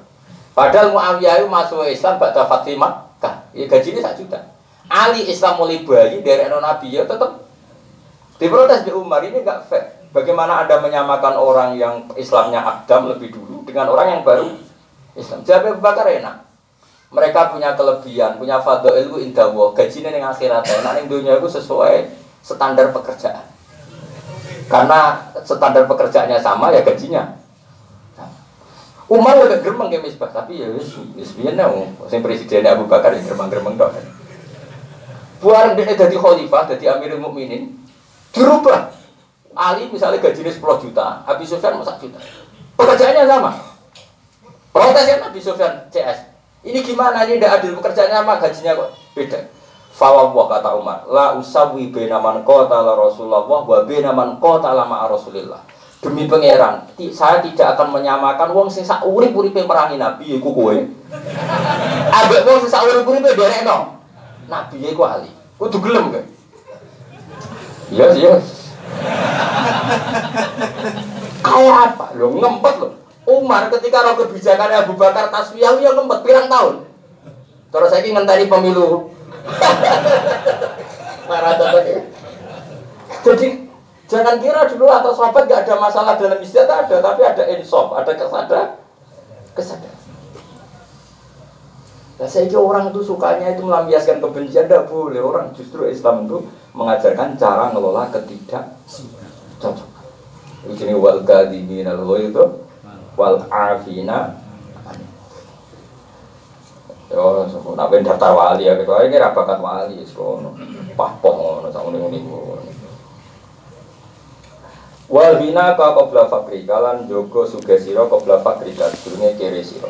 Padahal Muawiyah itu masuk Islam pada Fatimah, kah? Ya gajinya satu juta. Ali Islam mulai bayi dari Nabi ya tetap diprotes di Umar ini enggak fair. Bagaimana Anda menyamakan orang yang Islamnya Adam lebih dulu dengan orang yang baru Islam? Jawab Abu Bakar enak. Mereka punya kelebihan, punya fadl ilmu indah gajinya yang akhirat. Nah, yang dunia itu sesuai standar pekerjaan. Karena standar pekerjaannya sama ya gajinya. Umar lebih geremeng ke misbah, tapi ya wis wis biyen sing presiden Abu Bakar yang geremeng-geremeng dong. Buar dia jadi khalifah, jadi Amirul Mukminin, dirubah. Ali misalnya gajinya 10 juta, Abi Sufyan 1 juta. Pekerjaannya sama. Protesnya Abi Sufyan CS, ini gimana ini tidak adil pekerjaannya sama gajinya kok beda. Fawwah kata Umar, la usawi bena man qatala Rasulullah wa bena man qatala ma'a Rasulillah. Demi pangeran, saya tidak akan menyamakan wong sing sak urip-uripe perangi nabi iku kowe. Ambek wong sing sak urip-uripe derekno. Nabi iku ahli. Kudu gelem kowe. Iya sih. Ya. Kayak apa? Lo ngempet lo. Umar ketika roh kebijakan Abu Bakar tasbih ya ngempet pirang tahun. Terus saya ngenteni pemilu. Jadi jangan kira dulu atau sahabat gak ada masalah dalam istiadat ada, tapi ada insaf, ada kesadaran, kesadaran. Nah, saya kira orang itu sukanya itu melampiaskan kebencian, tidak boleh. Orang justru Islam itu mengajarkan cara ngelola ketidak cocok. Ini wal kadimin al itu wal afina. Yo, nak ben daftar wali ya, gitu. Ini rapakat wali, sekono. Pahpoh ngono, sama ini Wal hina ka qabla fakri kalan jogo sugesiro qabla fakri kadurunge kere sira.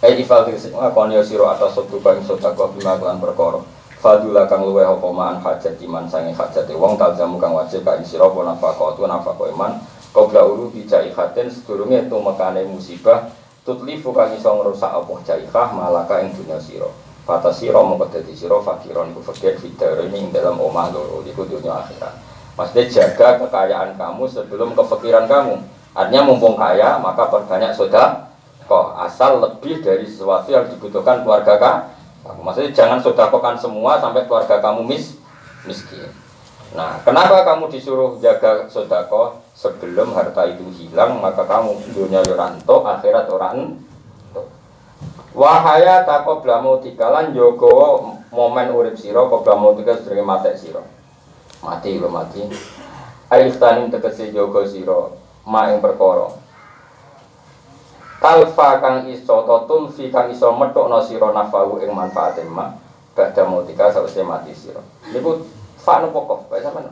Eh ifal sing ngakoni sira atas setu bang sedekah bima kelan perkara. Fadula kang luweh apa man hajat iman sange hajate wong taljamu kang wajib ka sira apa nafaqah tu nafaqah iman qabla uru bijai khatin sedurunge tumekane musibah tutlifu kang iso ngrusak apa jaikah malaka ing dunya sira. Fata sira mongko dadi sira fakiron ku fakir fitur ing dalam omah loro iku dunya akhirat. Maksudnya jaga kekayaan kamu sebelum kefikiran kamu. Artinya mumpung kaya maka perbanyak soda kok asal lebih dari sesuatu yang dibutuhkan keluarga kamu. Maksudnya jangan sodakokan semua sampai keluarga kamu mis miskin. Nah, kenapa kamu disuruh jaga sodako sebelum harta itu hilang maka kamu dunia yoranto akhirat orang Wahaya tako blamu tikalan jogo momen urip siro kok blamu tiga sering mati siro mati lo mati. Ayo tanim tegesi jogo siro ma yang perkoro talfa kang iso to fi kang iso metokno sira nafahu ing manfaatin ma. Badha mutika sawise mati sira. Niku fa no pokok wae sampean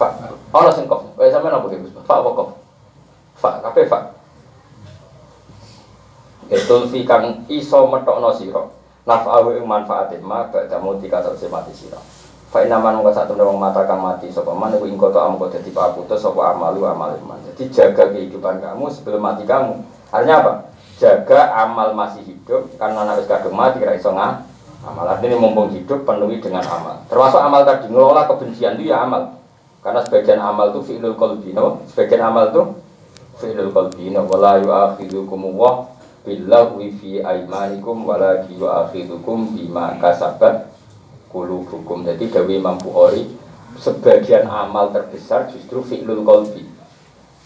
fa ana sing kok wae sampean apa Gus fa pokok fa kabeh fa Etul fi kang iso metokno sira nafahu ing manfaatin ma badha mutika sawise mati sira Fa ina man mung satu wong mata kang mati sapa man iku ing kota amko dadi paputus sapa amalu amal iman. Jadi jaga kehidupan kamu sebelum mati kamu. Artinya apa? Jaga amal masih hidup karena harus kadung mati kira iso amal. Artinya mumpung hidup penuhi dengan amal. Termasuk amal tadi ngelola kebencian itu ya amal. Karena sebagian amal itu fi'lul qalbi, no? Sebagian amal itu fi'lul qalbi, no? Wala yu'akhidukum wa billahi fi aimanikum wala yu'akhidukum bima kasabat kulubukum. Jadi Dewi Mampu Ori sebagian amal terbesar justru fi'lul qalbi.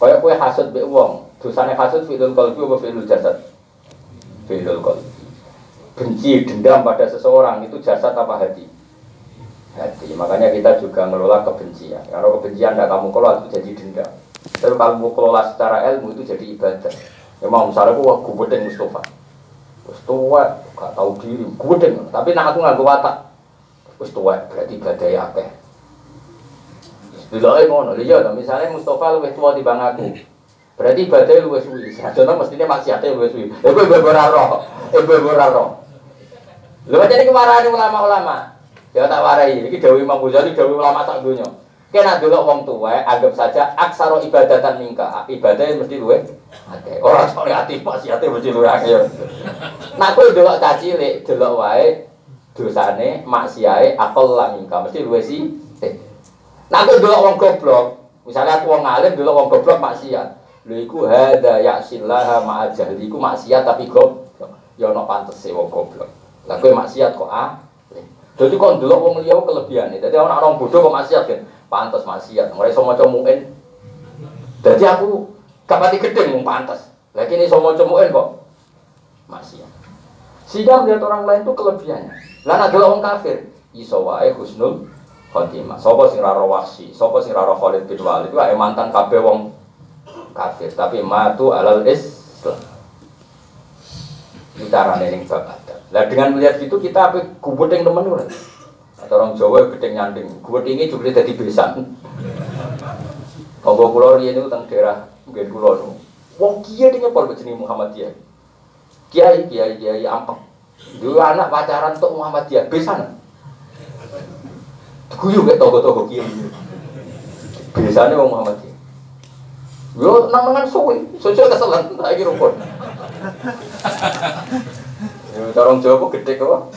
Kayak kue hasud be wong, Dosanya hasud fi'lul qalbi apa fi'lul jasad? Fi'lul qalbi. Benci, dendam pada seseorang itu jasad apa hati? Hati. Makanya kita juga ngelola kebencian. Kalau kebencian tidak kamu kelola itu jadi dendam. Tapi kalau kamu kelola secara ilmu itu jadi ibadah. Ya mau misalnya aku wah gubedeng Mustafa. Wis tua, gak tahu diri, gubedeng. Tapi nak aku nggak watak. Wis tua, berarti ibadah ya apa? Dulu ngono, iya misalnya Mustafa lebih tua di bang aku. Berarti ibadah lu suwi. Contoh mestinya maksiatnya lu suwi. Eh gue ora roh. Eh gue roh. Lu jadi kemarahan ulama-ulama. Ya tak warai. Ini Dewi Imam Ghazali, Dewi ulama sak dunia. Kena dulu wong tua, anggap saja aksaro ibadatan mingka. Ibadahnya mesti luwe. Orang soalnya hati maksiatnya mesti luwe akeh. Nah, kowe delok kacile, delok wae dosane maksiate akal lah mingka mesti luwe sih. Nah, kowe delok wong goblok, misalnya aku wong alim delok wong goblok maksiat. Lha iku hada ya'sillaha ma'a jahli iku maksiat tapi goblok. Ya ana pantese wong goblok. Kowe maksiat kok ah. Jadi kok ndelok wong liya kelebihane. Dadi ana orang bodoh kok maksiat kan. Pantes maksiat. Ora iso maca muin. Dadi aku kapati gedeng mung pantes. Lah kene iso maca muin kok maksiat. Sehingga melihat orang lain itu kelebihannya. Lah nek wong kafir, iso wae husnul khotimah. Sapa sing ra wasi, sapa sing ra Khalid bin Walid itu mantan kabeh wong kafir tapi matu alal Islam itu caranya yang bab Nah dengan melihat itu kita apa yang temen orang atau orang Jawa gedeng nyanding. Ini juga jadi besan. Kalau pulau ini itu tentang daerah mungkin pulau Wong kia dengan pol begini Muhammadiyah? Kiai kiai kiai ampek Dulu anak pacaran untuk Muhammadiyah besan. Guyu gak togo-togo kiai. Muhammad Muhammadiyah Yo nang nangan suwi, suwi keselan lagi [laughs] rumput. Yo corong Jawa kok gede kok.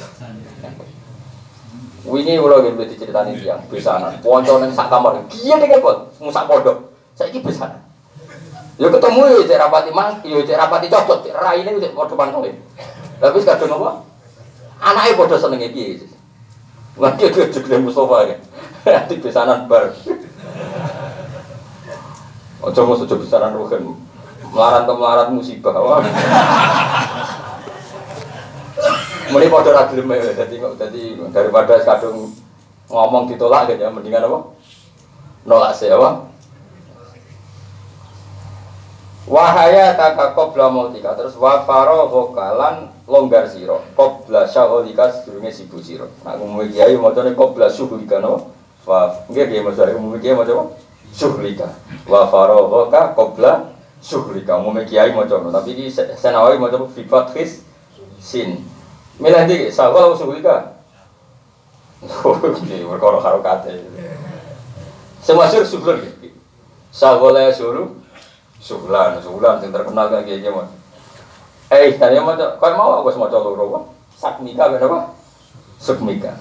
Wingi kula nggih mesti critani tiyang besanan. Kanca ning sak kamar. Kiye ning kok musak pondok. Saiki besanan. Ya ketemu ya cek rapati mang, ya cek rapati cocok, cek raine cek padha pantole. Tapi kadang apa? Anake padha senenge piye. Lagi dia juga Mustafa ya. [laughs] Di besanan bar. Ojo mau sojo besanan rugen. Melarat ke melarat musibah. Wah. Mulai pada ragil ya, jadi jadi daripada kadung ngomong ditolak gitu ya, mendingan apa? Nolak sih apa? Wahaya taka qabla mautika terus wa faro vokalan longgar siro qabla syagholika sedurunge sibu siro nak umumnya kiai macane qabla syughlika no wa nggih kiai macane umumnya kiai macane syughlika wa faro voka qabla syughlika umumnya kiai macane tapi di senawawi macane fi fathis sin milih iki sawal syughlika Oke, [laughs] perkara karo kate. Semua sur syukur. Sawala suruh Suhulan, suhulan yang terkenal kan kayak gimana? Eh, tanya mau kau mau aku semua colok robo? Sakmika apa? Sukmika.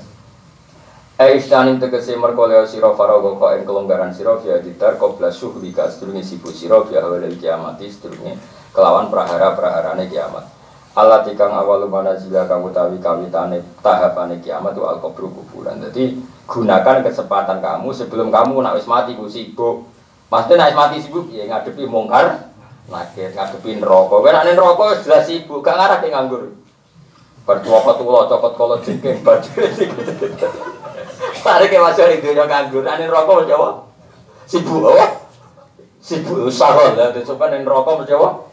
Eh, istanim tegese merkoleo siro farogo kau yang kelonggaran siro via ditar kau belas suhlika sedurunge sibu siro via awal dari kiamati sedurunge kelawan prahara praharane kiamat. Allah tikang awal mana jika kamu tahu kawitane tahapane kiamat itu al kuburan. Jadi gunakan kesempatan kamu sebelum kamu nak wis mati ku sibuk Pasti naik mati sibuk ya ngadepi mungkar, nakir ngadepi neraka. Kowe neraka jelas sibuk, gak ngarah ke nganggur. Cokot tuwa cokot kala jengking baju. [laughs] Tarik ke masuk di dunia nganggur, nek neraka mesti apa? Sibuk? Sibuk sagol ya, sopan nek neraka mesti apa?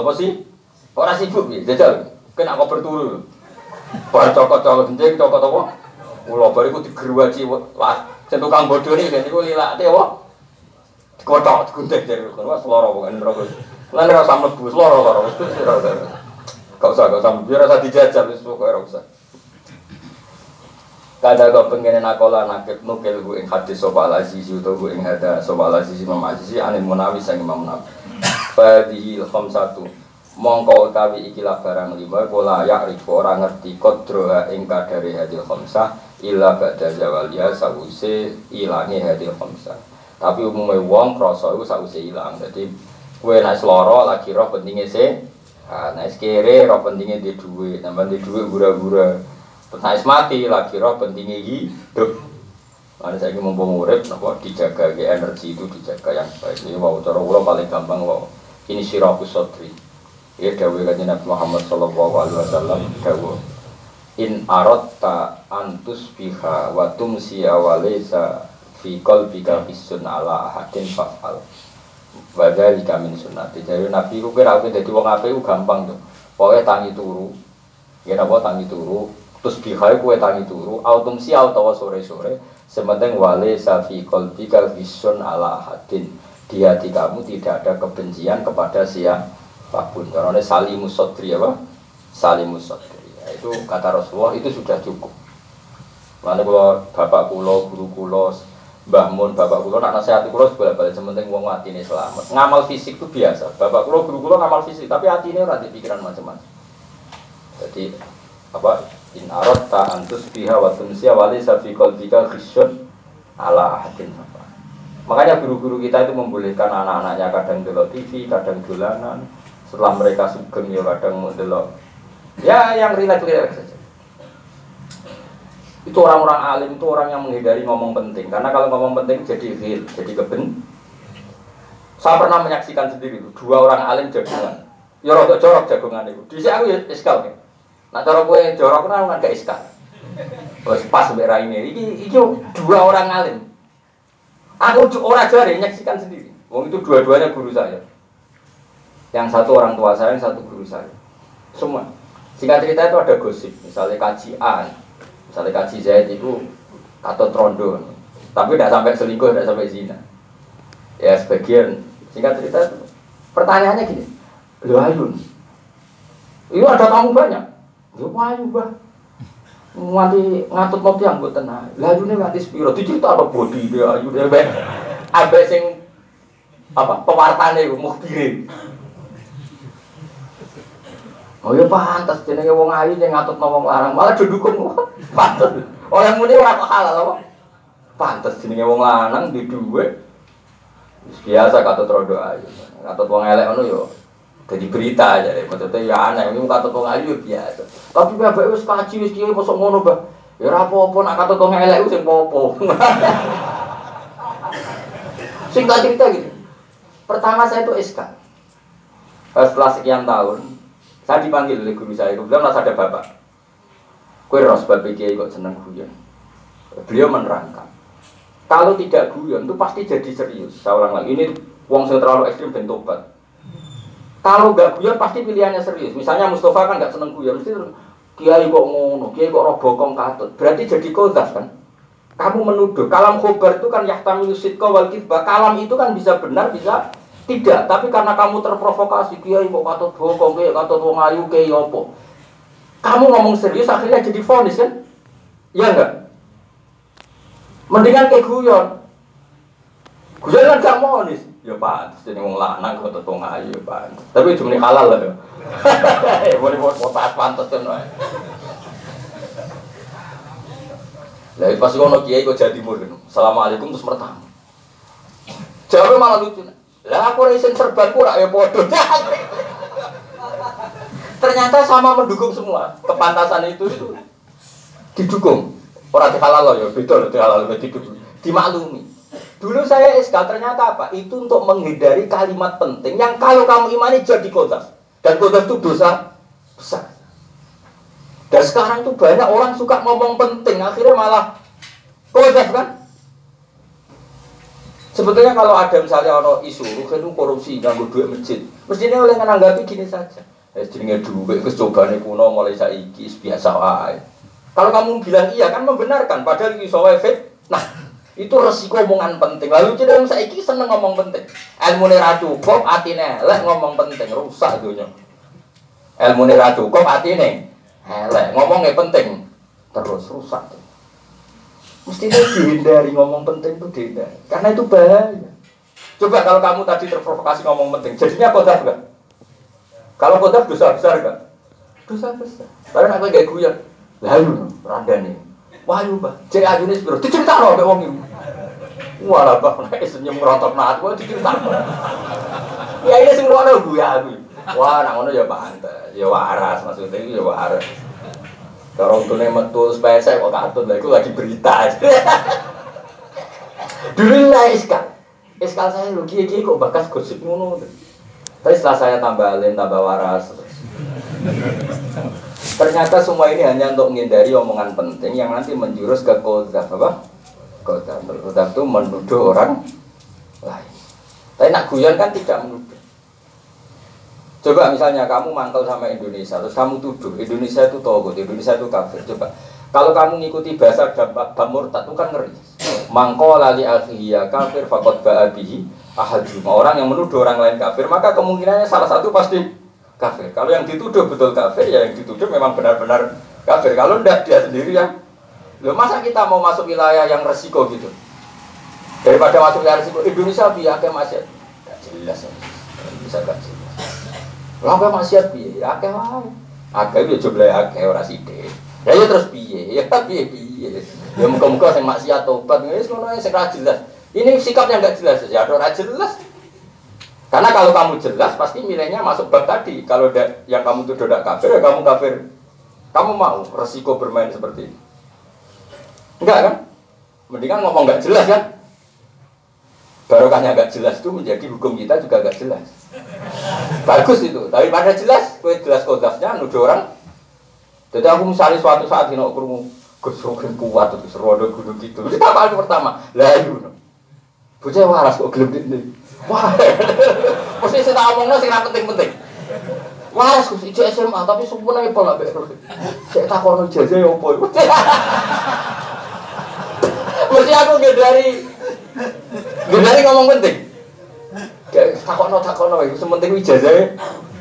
Apa sih? Ora sibuk ya, jajal. Kena kok berturu. Bar cokot-cokot jengking cokot apa? Ulo bar iku digerwaji lah. Sing tukang bodho iki niku lilate apa? Kotok gunting dari kono wah seloro bukan rokok. Lan ora usah mlebu seloro loro wis ora usah gak usah biar rasa dijajal wis pokoke ora usah. Kada kau pengen nakola nakit nukil gue ing hadis sopa al aziz atau gue ing hada sopa al aziz imam aziz anil munawi sang imam munawi. Fadihi ilham satu mongko utawi ikilah barang lima pola yak ribu orang ngerti kodroha ing kadari hadil khamsah illa ba'da zawaliya sawuse ilangi hadil khamsah tapi umumnya wong kroso itu sausé hilang. Jadi kue naik seloro lagi roh pentingnya sih. Nah, naik kere roh pentingnya di duit, nambah di duit gura-gura. Naik mati lagi roh pentingnya hidup. Lalu saya ingin mumpung urip, nopo dijaga ke energi itu dijaga yang baik. Ini wow, cara ulo paling gampang wow. Ini siraku sotri. Ya dawe kanji Nabi Muhammad Sallallahu Alaihi Wasallam dawe. In arotta antus biha wa tumsi awalesa fi qalbika bisun ala ahadin fa'al wa dzalika min sunnati jadi nabi ku kira aku dadi wong ku gampang tuh pokoke tangi turu ya napa tangi turu terus bihai kue tangi turu autum si utawa sore-sore sementing wale safi qalbika bisun ala ahadin di hati kamu tidak ada kebencian kepada siapa pun karena salimus sodri apa salimus sodri ya, itu kata Rasulullah itu sudah cukup Mana kalau bapak kulo, guru kulo, Mbah Mun, bapak kulo nak nasihati kulo bolak balik sementing wong mati ini selamat. Ngamal fisik itu biasa. Bapak kulo guru kulo ngamal fisik, tapi hati ini orang pikiran macam-macam. Jadi apa? In arot ta antus biha wa tunsia wali safi qalbika khisyun ala ahadin. Makanya guru-guru kita itu membolehkan anak-anaknya kadang dulu TV, kadang dolanan. Setelah mereka sugeng ya kadang mau Ya yang rileks-rileks saja. Itu orang-orang alim itu orang yang menghindari ngomong penting. Karena kalau ngomong penting jadi real jadi keben. Saya pernah menyaksikan sendiri dua orang alim jagungan. Ya rada jorok jagungan itu. Di sini aku ya iskal kan nah cara gue jorok kan nggak iskal Terus pas merah ini, ini, ini dua orang alim. Aku orang jari menyaksikan sendiri. Wong itu dua-duanya guru saya. Yang satu orang tua saya, yang satu guru saya. Semua. Singkat cerita itu ada gosip, misalnya kajian, Misalnya kaji Zaid itu atau trondo, tapi tidak sampai selingkuh, tidak sampai zina. Ya sebagian singkat cerita pertanyaannya gini, lu ayun, itu ada tamu banyak, lu ayu bah, nganti ngatut mau tiang buat tenang, lalu nih nganti spiro, cerita apa body dia ayu dia ben, abe sing apa pewartane mau kirim. Oh ya pantas jenenge wong ayu yang ngatut wong larang, malah dudukun pantas. Orang muni ora kok halal apa? Pantes jenenge wong lanang di dhuwit. Biasa kata trodo ayu. Kata wong elek ngono yo jadi berita aja deh. Maksudnya ya aneh, ini kata wong ayu biasa. Tapi bapak wis kaji wis kiai mosok ngono, Bah. Ya apa-apa nak kata wong elek wis popo. Singkat cerita gitu. Pertama saya itu SK. Setelah sekian tahun, saya dipanggil oleh guru saya. Kebetulan masih ada bapak. Kue ros bapak kiai kok seneng guyon. Beliau menerangkan, kalau tidak guyon itu pasti jadi serius. Saya ulang lagi, ini uang yang terlalu ekstrim dan tobat. Kalau nggak guyon pasti pilihannya serius. Misalnya Mustafa kan nggak seneng guyon, mesti kiai kok ngono, kiai kok roh bokong katut. Berarti jadi kodas kan? Kamu menuduh. Kalam khobar itu kan yahtamilu sidqa wal kibah. Kalam itu kan bisa benar, bisa tidak. Tapi karena kamu terprovokasi, kiai kok katut bokong, kiai katut wong ayu, kiai opo. Kamu ngomong serius akhirnya jadi fonis kan? Iya enggak? Mendingan kayak guyon. Guyon kan gak monis. Ya pantes jadi wong lanang kok tetong ayu ya pantes. Tapi cuma halal lah [laughs] ya. Boleh buat potas pantes kan. Lah pas ngono kiai kok jadi murni. Assalamualaikum terus pertama. Jawabnya malah lucu. Lah aku resen serban ku ya bodoh. [laughs] Ternyata sama mendukung semua. Kepantasan itu itu didukung. Orang dihalal ya, beda loh dihalal didukung. Dimaklumi. Dulu saya SK ternyata apa? Itu untuk menghindari kalimat penting yang kalau kamu imani jadi kodas. Dan kodas itu dosa besar. Dan sekarang tuh banyak orang suka ngomong penting, akhirnya malah kodas kan? Sebetulnya kalau ada misalnya ono isu, itu korupsi, nganggo duit masjid, mestinya oleh menanggapi gini saja. Eh jenenge duit kecobane kuno mulai saiki biasa wae. Kalau kamu bilang iya kan membenarkan padahal iso wae Nah, itu resiko omongan penting. Lalu jadi saya saiki seneng ngomong penting. Ilmu ra cukup, atine elek ngomong penting, rusak dunia. Ilmu ra cukup, atine elek ngomongnya penting, terus rusak. Mestinya dihindari ngomong penting itu dihindari. Karena itu bahaya. Coba kalau kamu tadi terprovokasi ngomong penting, jadinya kotor enggak? Kalau kodaf dosa besar kan? Dosa besar. Lalu aku kayak guyon. Lalu nih. Wah, yuk, Pak. Cek aja nih sebelum dicerita loh, kayak wong ini. Walah, Pak, nek senyum rontok nat, gua dicerita. Ya ini sing ngono gue aku. Wah, nak ngono ya pantes. Ya waras maksudnya ya waras. Kalau tuh nih metu saya kok katut lah, lagi berita. Dulu lah iskal, iskal saya lu kiai kok bakas gosip ngono. Tapi setelah saya tambahin, tambah waras. Ternyata semua ini hanya untuk menghindari omongan penting yang nanti menjurus ke kodaf apa? Kodaf. Kodaf itu menuduh orang lain. Tapi nak guyon kan tidak menuduh. Coba misalnya kamu mangkel sama Indonesia, terus kamu tuduh Indonesia itu togut, Indonesia itu kafir. Coba kalau kamu ngikuti bahasa dampak murtad itu kan ngeri. Mangko lali akhiyya kafir fakot ba'abihi ahaduma orang yang menuduh orang lain kafir maka kemungkinannya salah satu pasti kafir. Kalau yang dituduh betul kafir ya yang dituduh memang benar-benar kafir. Kalau tidak dia sendiri ya. Lo masa kita mau masuk wilayah yang resiko gitu? Daripada masuk wilayah resiko Indonesia biar ke masjid gak jelas ya. bisa gak jelas. Lalu masjid biar akeh wae. Akeh ya jumlah akeh ora sithik. Ya ya terus piye? Ya [laughs] piye piye? Ya muka-muka sing maksiat tobat wis ngono ra jelas. Ini sikap yang nggak jelas, ya ada jelas. Karena kalau kamu jelas, pasti nilainya masuk bab tadi. Kalau yang kamu tuh tidak kafir, ya kamu kafir. Kamu mau resiko bermain seperti ini? Enggak kan? Mendingan ngomong nggak jelas kan? Barokahnya nggak jelas itu menjadi hukum kita juga nggak jelas. Bagus itu. Tapi pada jelas, kue jelas kodasnya, nuduh orang. Jadi aku misalnya suatu saat ini aku Gus kuat itu serodo gunung gitu. Kita apa pertama? Lalu Bocah waras kok gelem ini. Wah. [laughs] Mesti saya tak sing ra penting-penting. Waras kok ijek SMA tapi sumpune pola mbek. Sik takono jajah ya opo. [laughs] Mesti aku dari dari ngomong penting. Kayak takono takono iku sementing ijazah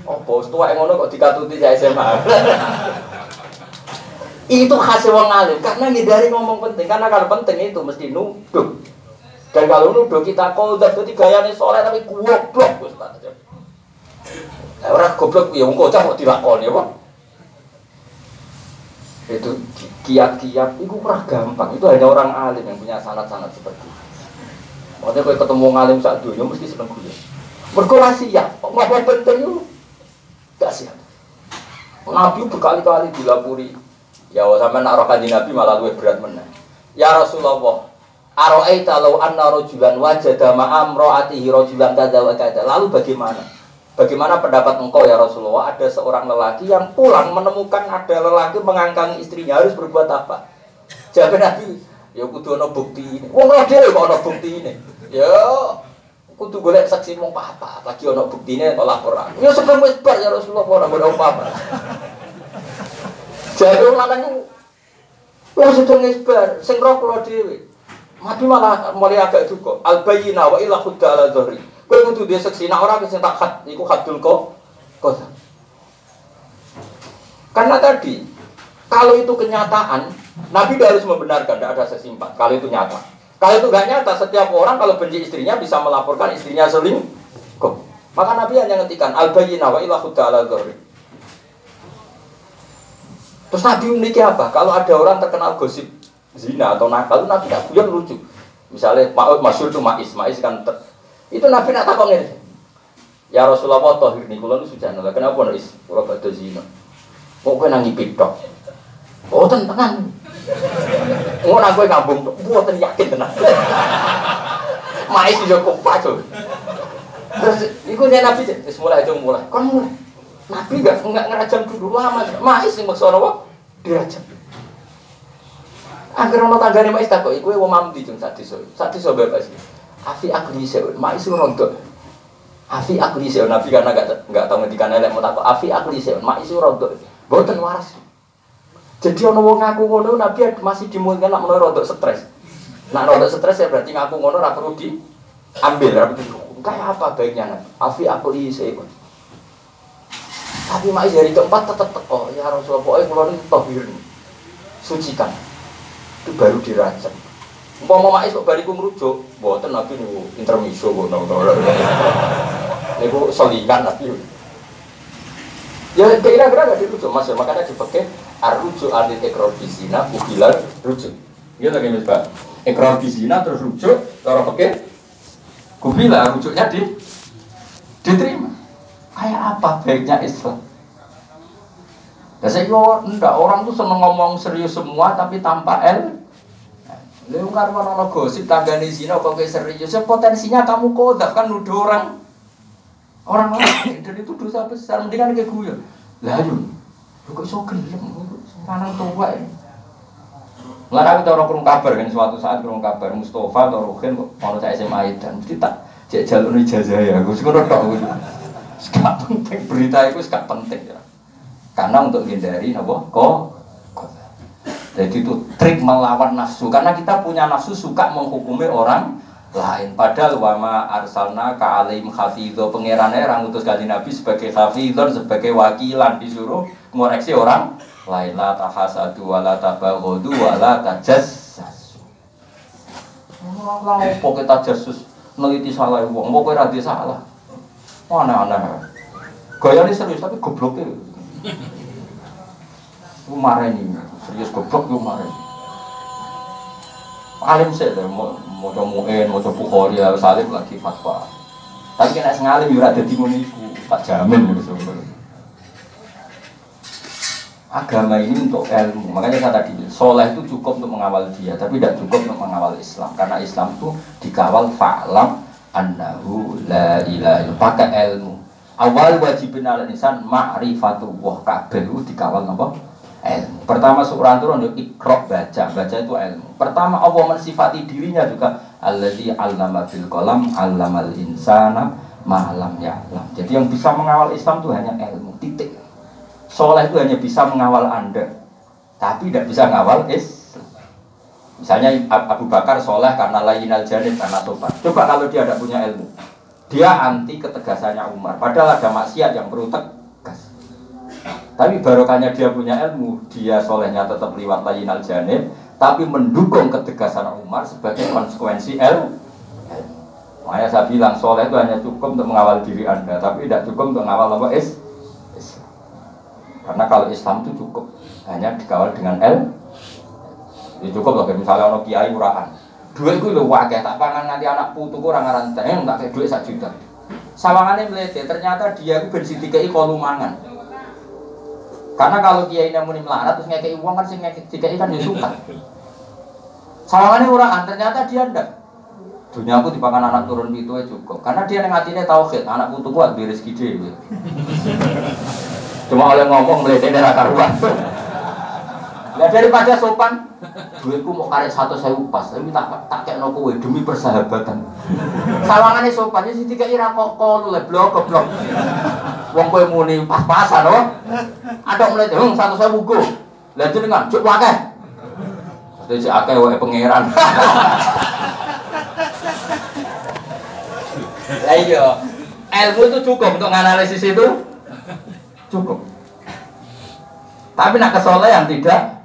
opo tuwa ngono kok dikatuti SMA. [laughs] itu khas wong alim karena ngindari ngomong penting karena kalau penting itu mesti nuduh dan kalau nuduh kita kodar, jadi gayanya soleh tapi goblok. Nah, orang goblok ya wong kocak kok dilakoni apa? itu kiat-kiat itu kurang gampang. Itu hanya orang alim yang punya sanat-sanat seperti itu. Makanya kalau ketemu ngalim saat dunia mesti seneng gue berkurang siap. Nggak penting itu? Gak siap. Nabi berkali-kali dilapuri ya sama nak rokaji Nabi malah lebih berat mana ya Rasulullah Aro'aita law anna rojulan wajada ma'am ro'atihi rojulan kada wa kada lalu bagaimana Bagaimana pendapat engkau ya Rasulullah? Ada seorang lelaki yang pulang menemukan ada lelaki mengangkangi istrinya harus berbuat apa? Jawab Nabi, ya kudu ono bukti ini. Wong ora dhewe kok ono bukti ini. Ya kudu golek saksi mong apa lagi ono bukti ini atau laporan. Ya sebelum wis bar ya Rasulullah ora ono apa-apa. Jadi lanang wong sedeng wis bar, sing roh kula dhewe. Mati malah mulai agak duka. Al bayyina wa ila khudda ala dhari. Kowe kudu dia seksi, nah orang sing tak khat iku khatul kok kosa. Karena tadi kalau itu kenyataan, Nabi harus membenarkan, tidak ada sesimpat. Kalau itu nyata. Kalau itu gak nyata, setiap orang kalau benci istrinya bisa melaporkan istrinya Kok? Maka Nabi hanya ngetikan al bayyina wa ila ala Terus Nabi memiliki apa? Kalau ada orang terkenal gosip zina atau nakal, Nabi tidak punya lucu. Misalnya Masyur itu Mais, Mais kan ter, itu Nabi nak takon. Ya Rasulullah tohir nih, kalau sudah nolak. Kenapa nih? Kalau batu zina. Kok kau nangi pitok? Oh tenang. Mau nak gue ngambung, buat yakin tenang. [laughs] Mais juga kompak tuh. Terus, ikut dia Nabi, terus mulai itu mulai. Kon mulai. Nabi gak nggak ngerajam dulu lama. Mais yang maksudnya apa? Dirajam. Agar orang tanggane mais takut, iku wong mamdi cung satu so, satu so bebas. Afi akli seun, mak isu rontok. Afi akli seun, nabi karena gak nggak tahu ngendikan elek mau takut. Afi akli seun, mak isu rontok. Boten waras. Jadi ono wong ngaku ngono, nabi masih dimungkinkan nak menawa rontok stres. Nak rontok stres ya berarti ngaku ngono ora perlu diambil, perlu Kayak apa baiknya nabi? Afi akli seun. Tapi mak dari keempat tetap oh ya Rasulullah, pokoknya kalau ini tohir sucikan itu baru dirajam Umpama mak kok bariku merujuk, mboten nabi niku intermiso ngono. Niku selingan nabi. Ya kira-kira gak dirujuk mas, ya, makanya dipakai arujuk adit ekor bisina, ubilar rujuk. Iya lagi mas pak. Ekor bisina terus rujuk, cara pakai kubila rujuknya di diterima. Kayak apa baiknya Islam? Ya saya enggak orang tuh seneng ngomong serius semua tapi tanpa el Lalu karena ono gosip tanggane zina kok kayak serius, ya potensinya kamu kodak kan nuduh orang orang lain [coughs] dan itu dosa besar. Mendingan kayak gue. Lah yuk, kok iso gelem tua ini. Mulai aku tahu kurung kabar kan suatu saat kurung kabar Mustafa atau Ruhin mau saya SMA dan mesti tak cek jalur ijazah ya. Gue sekarang tak gue. Sekarang penting berita itu sekarang penting ya. Karena untuk hindari nabo kok jadi itu trik melawan nafsu karena kita punya nafsu suka menghukumi orang lain. Padahal wama arsalna ka alim hafidho pangerannya orang utus kali Nabi sebagai hafidho sebagai wakilan disuruh mengoreksi orang lain la tahasadu wala tabaghadu wala tajassasu. Lah opo kita jasus neliti salah wong, mau kowe ra salah. Aneh-aneh. Gaya ini serius tapi gobloknya. Gue ini serius goblok gue alim sih deh mau mau comuin mau coba bukhori harus alim lagi fatwa. Tapi kena sengalim juga ada di muniku tak jamin gitu agama ini untuk ilmu. Makanya saya tadi soleh itu cukup untuk mengawal dia tapi tidak cukup untuk mengawal Islam. Karena Islam itu dikawal fa'lam annahu la ilaha pakai ilmu awal wajibin al insan ma'rifatullah kabeh dikawal apa ilmu. Pertama Quran turun untuk ikrok baca, baca itu ilmu. Pertama Allah mensifati dirinya juga alladzi 'allama bil qalam 'allamal insana ma'lam ya'lam. Jadi yang bisa mengawal Islam itu hanya ilmu, titik. Soleh itu hanya bisa mengawal Anda, tapi tidak bisa mengawal Islam. Misalnya Abu Bakar soleh karena lain al karena sopan. Coba kalau dia tidak punya ilmu, dia anti ketegasannya Umar. Padahal ada maksiat yang perlu tegas. Tapi barokahnya dia punya ilmu, dia solehnya tetap liwat lain al janib, tapi mendukung ketegasan Umar sebagai konsekuensi ilmu. Makanya saya bilang soleh itu hanya cukup untuk mengawal diri anda, tapi tidak cukup untuk mengawal apa is. Karena kalau Islam itu cukup hanya dikawal dengan L. Ya cukup lah, misalnya ono kiai murahan. Duit gue lu wakil, tak pangan nanti anak putu gue orang ngaran teh, tak kayak duit satu juta. Sawangannya melete, ternyata dia gue bensin tiga kolu mangan. Karena kalau kiai ini muni melarat terus ngekei uang kan sing ngekei tiga kan ya suka. Sawangannya murahan, ternyata dia ndak. Dunia aku dipakan anak turun itu ya cukup. Karena dia yang hatinya tauhid, anak putu kuat di rezeki dia. Cuma oleh ngomong melete darah karuan. Nah daripada sopan, duitku mau karek satu saya upas, tapi tak tak kayak no kue demi persahabatan. Sawangannya sopan, sih tiga ira kok kol le blok blok. Wong kue muni pas-pasan loh. Ada mulai tuh satu saya buku. Lihat dengan cuk wakeh. Jadi si akeh wae pangeran. Lah iya, ilmu itu cukup untuk menganalisis itu. Cukup. Tapi nak kesolehan tidak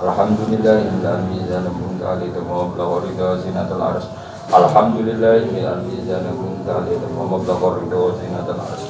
Alhamdulillah Alhamdulillah tamam la warida zinatul ars Alhamdulillah ilal mizan muntahi tamam la warida zinatul ars